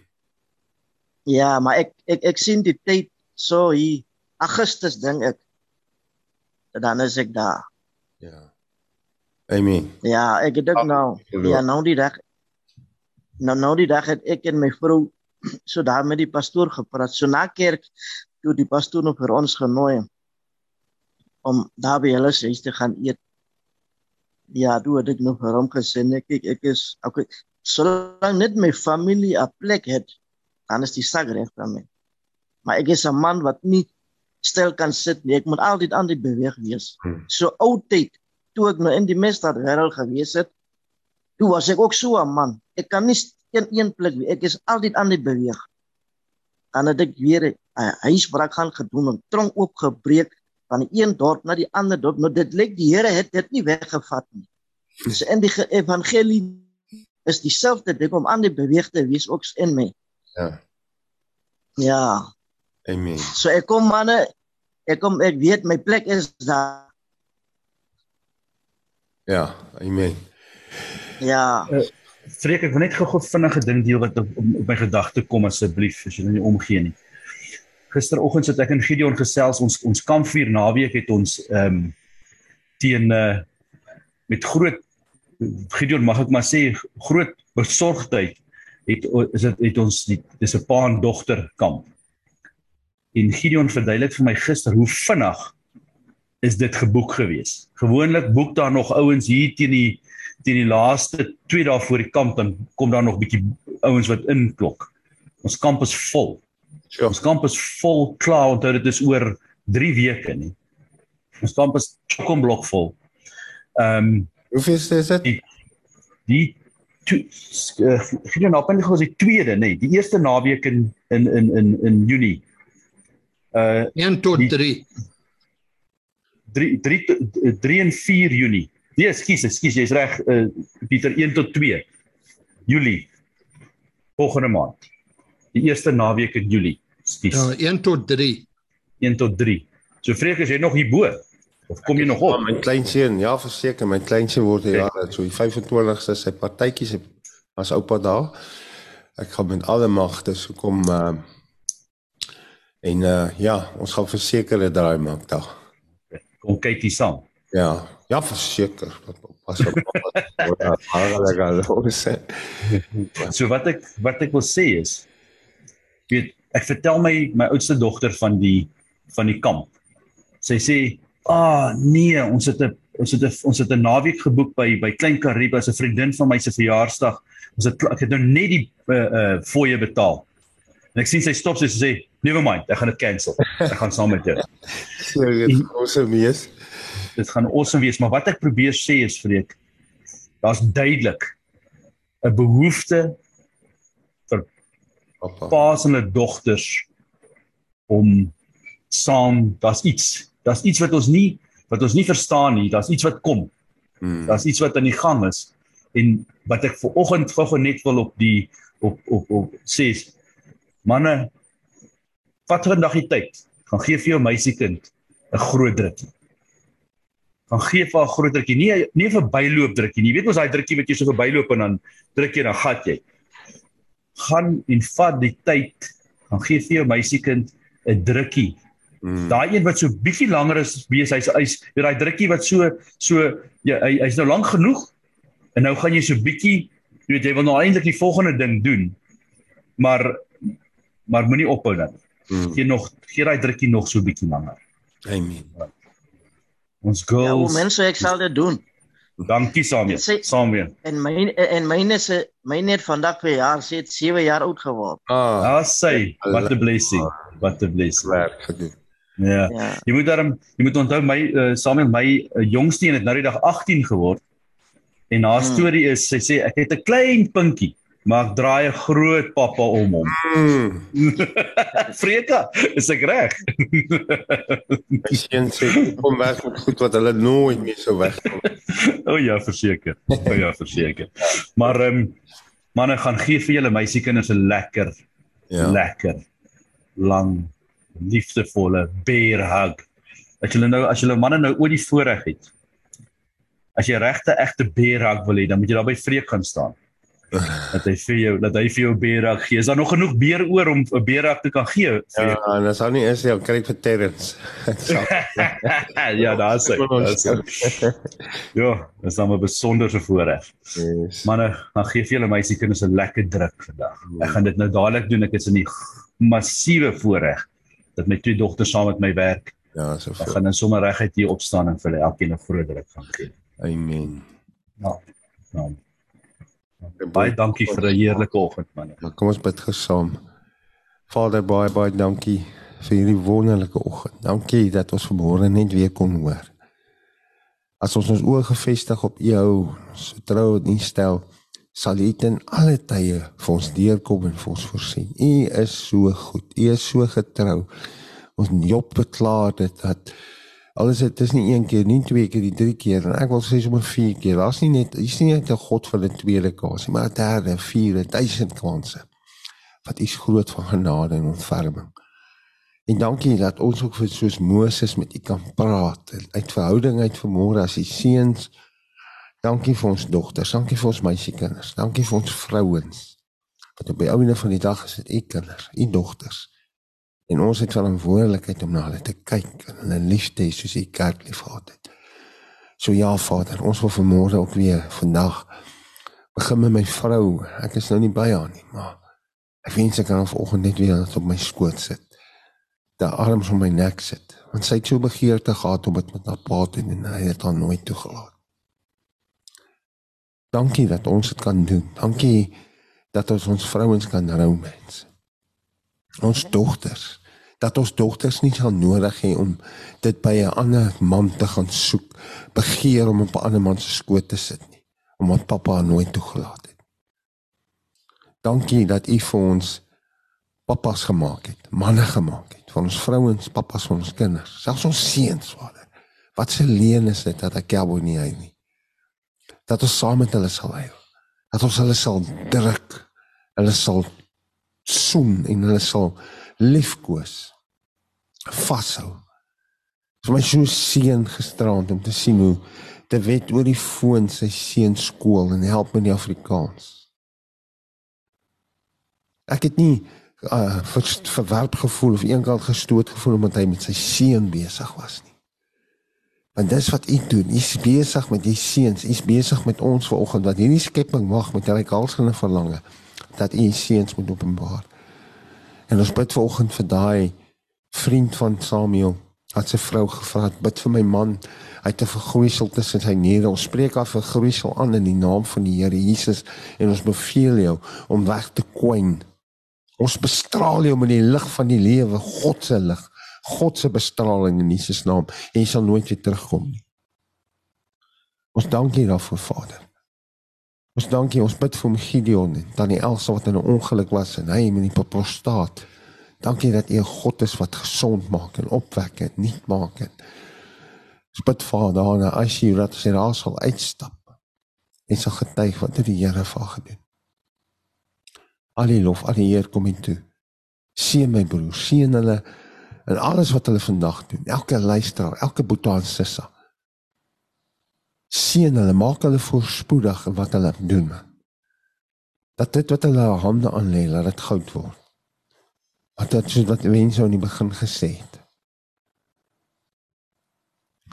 Ja, maar ek ek ek sien die tyd so hier Augustus dink ek. Dan is ek daar. Ja. Amen. Ja, ek het ook nou ja, nou die dag nou nou die dag het ek en my vrou [clears throat] so daar met die pastoor gepraat. So na kerk toe die pastoor nog vir ons genooi om daar by hulle huis te gaan eet. Ja, toe het ek nog vir hom gesê nee, kyk ek is okay, solank net my familie 'n plek het, dan is die sak reg van my. Maar ek is 'n man wat nie stil kan sit nie. Ek moet altyd aan die beweeg wees. Hmm. So ou tyd toe ek nou in die misdaad wêreld gewees het, toe was ek ook so 'n man. Ek kan nie in een plek wees. Ek is altyd aan die beweeg. Dan het ek weer 'n huisbraak gaan gedoen en tronk oopgebreek van die een dorp na die ander dorp. Nou dit lyk die Here het dit nie weggevat nie. So in die ge- evangelie is dieselfde ding om aan die beweeg te wees ook in my. Ja. Ja. Amen. So ek kom manne, ek kom ek weet my plek is daar. Ja, amen. Ja. Freek ek wil net gou-gou vinnige ding deel wat op, op my gedagte kom asseblief as jy nou nie omgee nie. Gisteroggend sit ek in Gideon gesels ons ons kampvuur naweek het ons ehm um, teen uh, met groot Gideon mag ek maar sê groot besorgdheid het is dit het ons die dis 'n pa en dogter kamp. En Gideon verduidelik vir my gister hoe vinnig is dit geboek gewees. Gewoonlik boek daar nog ouens hier teen die teen die laaste 2 dae voor die kamp dan kom daar nog bietjie ouens wat inklok. Ons kamp is vol. Ja. Ons kamp is vol klaar onthou dit is oor 3 weke nie. Ons kamp is chock-en-blok vol. Ehm um, Hoeveel is dit? die Gideon op en gous die tweede nê, nee, die eerste naweek in in in in in Junie. Uh 1 tot Die- 3. 3 3 3 en 4 Junie. Nee, ekskuus, ekskuus, jy's reg, uh, Pieter 1 tot 2 Julie. Volgende maand. Die eerste naweek in Julie. Ekskuus. Ja, 1 tot 3. 1 tot 3. So vreek as jy nog hier bo of kom jy nog Ja, op? my kleinseun, ja, verseker, my kleinseun word hier jare, so die 25ste sy partytjies as oupa daar. Ek gaan met alle magte so kom uh en uh ja, ons gaan verseker 'n draai maak daar. Kom kyk hier saam. Ja, ja, verseker. Pas op. Ja, maar lekker los. So wat ek wat ek wil sê is weet ek vertel my my oudste dogter van die van die kamp. Sy sê, "Ah, oh, nee, ons het 'n ons het 'n ons het 'n naweek geboek by by Klein Karib as 'n vriendin van my se verjaarsdag. Ons het ek het nou net die uh uh fooie betaal." En ek sien sy stop sy sê, "Never mind, ek gaan dit cancel. Ek gaan saam met jou." [laughs] So dit ons mees. dit gaan awesome wees, maar wat ek probeer sê is vreek. Daar's duidelik 'n behoefte. Paas en hulle dogters om saam, daar's iets. Daar's iets wat ons nie wat ons nie verstaan nie. Daar's iets wat kom. Hmm. Daar's iets wat aan die gang is. En wat ek ver oggend gou-gou net wil op die op op op sê manne vat vandag die tyd. Gaan gee vir jou meisiekind 'n groot drukkie. Gaan gee vir haar 'n groot drukkie. Nie nie 'n verbyloop drukkie nie. Jy weet mos daai drukkie wat jy so verbyloop en dan druk jy dan gat jy. Gaan en vat die tyd. Gaan gee vir jou meisiekind 'n drukkie Hmm. Daai een wat so bietjie langer is wees hy's hy's weet daai drukkie wat so so ja, hy hy's nou lank genoeg en nou gaan jy so bietjie jy weet jy wil nou eintlik die volgende ding doen. Maar maar moenie ophou dan. Mm. Gee nog gee daai drukkie nog so bietjie langer. Amen. Ons Ja, girls. mense, ek sal dit doen. Dankie Samuel. Sê- Samuel. En my en myne se myne het vandag vir jaar sê 7 jaar oud geword. Ah, Ah, sê, what a blessing. What a blessing. werk gedoen. Ja. Ja. Jy moet daarom jy moet onthou my uh, Samuel my uh, jongste een het nou die dag 18 geword. En haar Hmm. storie is sy sê ek het 'n klein pinkie, maar ek draai 'n groot pappa om hom. [laughs] Mm. Freka, is ek reg? My seun sê kom weg met goed wat hulle nooit meer sou wegkom. [laughs] O oh, ja, verseker. O oh, ja, verseker. Maar ehm um, manne gaan gee vir julle meisiekinders 'n lekker Ja. lekker lang liefdevolle bear hug. As julle nou as julle manne nou oor die voorreg het. As jy regte egte bear hug wil hê, dan moet jy daar by Freek gaan staan. [laughs] Dat hy vir jou dat hy vir jou bear hug gee. Is daar nog genoeg beer oor om 'n bear hug te kan gee? Ja, en as hy nie is nie, dan kry ek vir Terrence. [laughs] [laughs] ja, daar's hy. Daar's hy. Ja, dis dan 'n besonderse voorreg. yes. Manne, dan gee vir julle meisiekinders 'n lekker druk vandag. Ek gaan dit nou dadelik doen. Ek is in die massiewe voorreg dat my twee dogters saam met my werk. Ja, so Ek gaan dan sommer reguit hier opstaan en vir hulle elkeen 'n groot druk gaan gee. Amen. Ja. ja. Baie dankie vir 'n heerlike oggend, manne. Maar kom ons bid gesaam. Vader, baie baie dankie vir hierdie wonderlike oggend. Dankie dat ons vanmôre net weer kon hoor. As ons ons oë gefestig op U hou, so trou en U stel, sal U ten alle tye vir ons deurkom en vir ons voorsien. U is so goed. U is so getrou. Ons Job beklaar dit dat alles dit is nie een keer, nie twee keer, nie drie keer en ek wil sê sommer vier keer. Daar's nie net hier's nie net 'n God vir 'n tweede kans nie, maar 'n derde, vierde, duisend kansse wat is groot van genade en ontferming. En dankie dat ons ook vir soos Moses met U kan praat uit verhouding uit vermoere as U seuns. Dankie vir ons dogters, dankie vir ons meisiekinders, dankie vir ons vrouens. Wat op die einde van die dag is dit U kinders, U dogters. En ons het verantwoordelikheid om na hulle te kyk en hulle lief te hê soos U kerk liefgehad het. So ja Vader, ons wil vanmôre ook weer vandag begin met my vrou. Ek is nou nie by haar nie, maar ek wens ek kan haar vanoggend net weer op my skoot sit. Daar arms om my nek sit, want sy het so begeerte gehad om dit met haar pa te doen en hy het haar nooit toegelaat. Dankie dat ons dit kan doen. Dankie dat ons ons vrouens kan rou mens. Ons dogters, dat ons dogters nie sal nodig hê om dit by 'n ander man te gaan soek, begeer om op 'n ander man se skoot te sit nie, omdat pappa haar nooit toegelaat het. Dankie dat u vir ons pappas gemaak het, manne gemaak het, vir ons vrouens, pappas van ons kinders, selfs ons seuns, Vader. Wat 'n leen is dit dat ek jou nie hy nie. Dat ons saam met hulle sal huil. Dat ons hulle sal druk. Hulle sal soen en hulle sal liefkoes. Vashou. Vir my so seën gisterand om te sien hoe te wet oor die foon sy seun skool en help met die Afrikaans. Ek het nie uh ver, verwerp gevoel of eenkant gestoot gevoel omdat hy met sy seun besig was nie. Want dis wat u doen. U's besig met die seuns. U's besig met ons vanoggend wat hierdie skepping wag met hulle kalsende verlange dat u seuns moet openbaar. En ons bid vanoggend vir daai vriend van Samuel. Wat sy vrou gevra bid vir my man. Hy het 'n vergroeisel tussen sy niere. Ons spreek af vergroeisel aan in die naam van die Here Jesus en ons beveel jou om weg te kwyn. Ons bestraal jou met die lig van die lewe God se lig God se bestraling in Jesus naam. En jy sal nooit weer terugkom nie. Ons dank U daarvoor Vader ons dank U ons bid vir Gideon en tannie Elsa wat in 'n ongeluk was en hy met die prostaat Dankie dat U 'n God is wat gesond maak en opwek en nuut maak en bid Vader daarna as jy dat sy daar sal uitstap en sal getuig wat het die Here vir haar gedoen. Al die lof, al die eer kom in toe. Seën my broer, seën hulle en alles wat hulle vandag doen. Elke luisteraar, elke boetie en sissa. Seën hulle, maak hulle voorspoedig in wat hulle doen. Dat dit wat hulle hande aan lê, laat dit goud word. Want dit is wat mense aan die begin gesê het.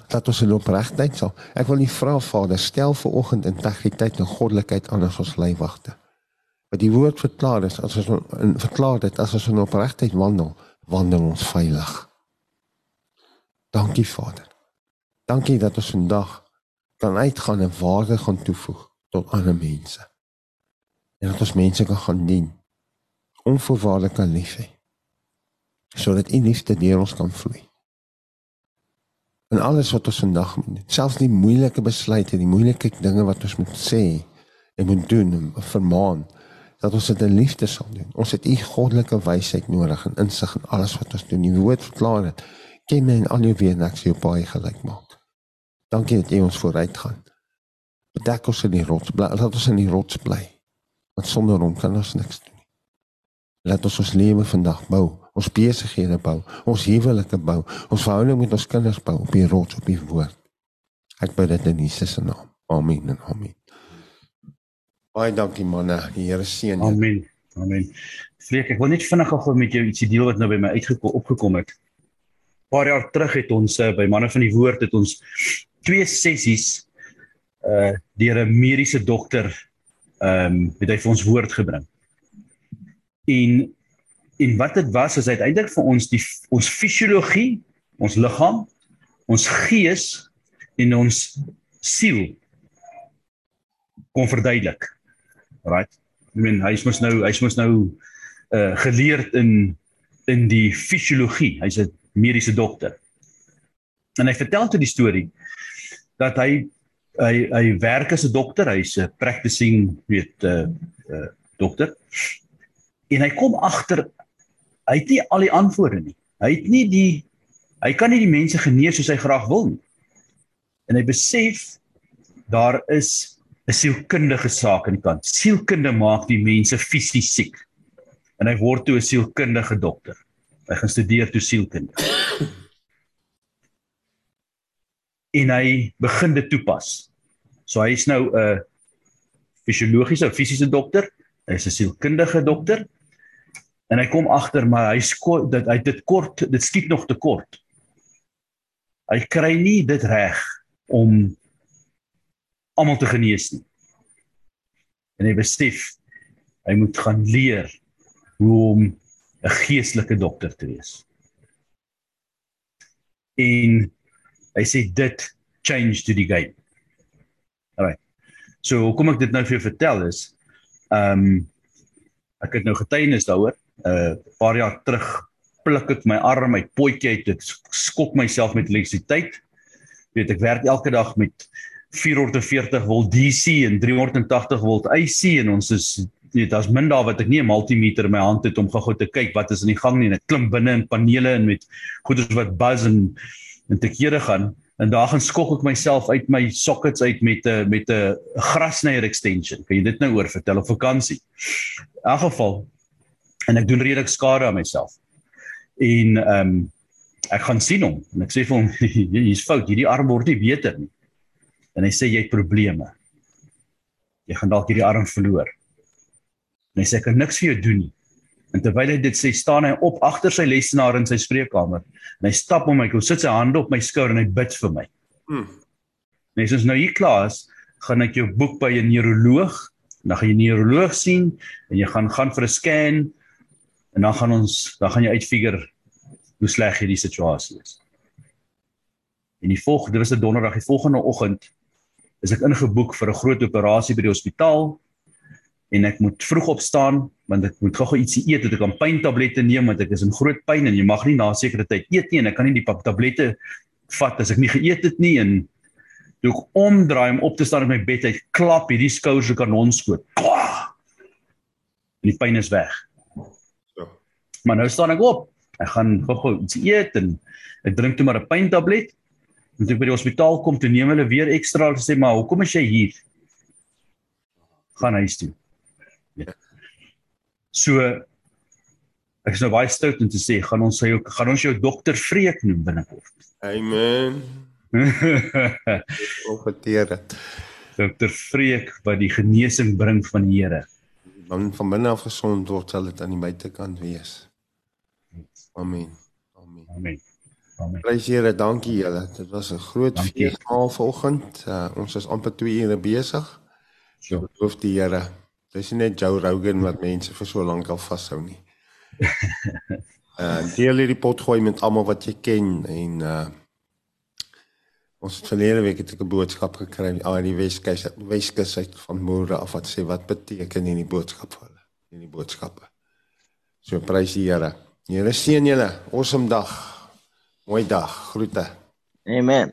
dat ons in opregtheid sal. Ek wil nie vra Vader, stel vir oggend integriteit en goddelikheid aan as ons leiwagte. Wat die woord verklaar is as ons in verklaar dit as ons in opregtheid wandel, wandel ons veilig. Dankie Vader. Dankie dat ons vandag kan uitgaan en waarde gaan toevoeg tot ander mense. En dat ons mense kan gaan dien. Onvoorwaardelik kan lief hê. Sodat U liefde deur ons kan vloei. En alles wat ons vandag moet doen, selfs die moeilike besluite, die moeilike dinge wat ons moet sê en moet doen en vermaan, dat ons dit in liefde sal doen. Ons het U goddelike wysheid nodig en insig in alles wat ons doen. Die woord verklaar dit. Ken my en al jou weer niks jou baie gelyk maak. Dankie dat jy ons vooruit gaan. Bedek ons in die rots, bly, laat ons in die rots bly. Want sonder hom kan ons niks doen nie. Laat ons ons lewe vandag bou, ons besighede bou, ons huwelike bou, ons verhouding met ons kinders bou op die rots op die woord. Ek bid dit in Jesus se naam. Amen en amen. Baie dankie manne. Die Here seën julle. Amen. Amen. Vreek, ek wil net vinnig gou met jou ietsie deel wat nou by my uitgekom opgekom het. Paar jaar terug het ons uh, by manne van die woord het ons twee sessies uh deur 'n mediese dokter ehm um, het hy vir ons woord gebring. En en wat dit was is uiteindelik vir ons die ons fisiologie, ons liggaam, ons gees en ons siel kon verduidelik. Right? I mean, hy's mos nou hy's mos nou uh geleerd in in die fisiologie. Hy's 'n mediese dokter. En hy vertel toe die storie dat hy hy hy werk as 'n dokter, hy's 'n practicing weet 'n uh, uh, dokter. En hy kom agter hy het nie al die antwoorde nie. Hy het nie die hy kan nie die mense genees soos hy graag wil nie. En hy besef daar is 'n sielkundige saak aan die kant. Sielkunde maak die mense fisies siek. En hy word toe 'n sielkundige dokter. Hy gaan studeer toe sielkunde. En hy begin dit toepas. So hy is nou 'n fisiologiese fisiese dokter, hy is 'n sielkundige dokter. En hy kom agter maar hy skot dat hy dit kort, dit skiet nog te kort. Hy kry nie dit reg om almal te genees nie. En hy besef hy moet gaan leer hoe om 'n geestelike dokter te wees. En hy sê dit change to the game. Alright. So hoekom ek dit nou vir jou vertel is ehm um, ek het nou getuienis daaroor 'n uh, paar jaar terug pluk ek my arm, my potjie uit, dit skok myself met elektrisiteit. Weet ek werk elke dag met 440 volt DC en 380 volt AC en ons is weet daar's min daar wat ek nie 'n multimeter in my hand het om gou-gou te kyk wat is in die gang nie ek klim binne in panele en met goeders wat buzz en en te kere gaan en daar gaan skok ek myself uit my sockets uit met 'n met 'n grasnyer extension. Kan jy dit nou oor vertel op vakansie? In elk geval en ek doen redelik skade aan myself. En ehm um, ek gaan sien hom en ek sê vir hom [laughs] hier's fout, hierdie arm word nie beter nie en hy sê jy het probleme. Jy gaan dalk hierdie arm verloor. En hy sê ek kan niks vir jou doen nie. En terwyl hy dit sê, staan hy op agter sy lesenaar in sy spreekkamer. En hy stap om my, hy sit sy hande op my skouer en hy bid vir my. En as ons nou hier klaar is, gaan ek jou boek by 'n neuroloog, dan gaan jy 'n neuroloog sien en jy gaan gaan vir 'n scan. En dan gaan ons dan gaan jy uitfigure hoe sleg hierdie situasie is. En die volgende, dit was 'n donderdag, die volgende oggend is ek ingeboek vir 'n groot operasie by die hospitaal en ek moet vroeg opstaan want ek moet gou-gou ietsie eet, ek kan pyntablette neem want ek is in groot pyn en jy mag nie na 'n sekere tyd eet nie en ek kan nie die tablette vat as ek nie geëet het nie en toe ek omdraai om op te staan in my bed uit klap hierdie skouers 'n kanonskoot. En die pyn is weg. So. Maar nou staan ek op. Ek gaan gou-gou iets eet en ek drink toe maar 'n pyntablet En toe ek by die hospitaal kom, toe neem hulle weer ekstra en sê maar, "Hoekom is jy hier?" Gaan huis toe. Ja. So ek is nou baie stout om te sê, gaan ons sy gaan ons jou dokter Vreek noem binnekort. Amen. [laughs] Profeteer dit. Dokter Vreek wat die genesing bring van die Here. Dan van binne af gesond word, sal dit aan die buitekant wees. Amen. Amen. Amen. Amen. Prys Here, dankie julle. Dit was 'n groot feesmaal vanoggend. Uh, ons is amper 2 ure besig. So. Loof die Here. Dis net Joe Rogan wat mense vir so lank al vashou nie. Uh [laughs] deel hierdie pot gooi met almal wat jy ken en uh ons het verlede week het ek 'n boodskap gekry aan die Weskus Weskus uit van Moere af wat sê wat beteken hierdie boodskap vir hulle. Hierdie boodskappe. So prys die Here. Here seën julle. Awesome dag. Mooi dag. Groete. Amen.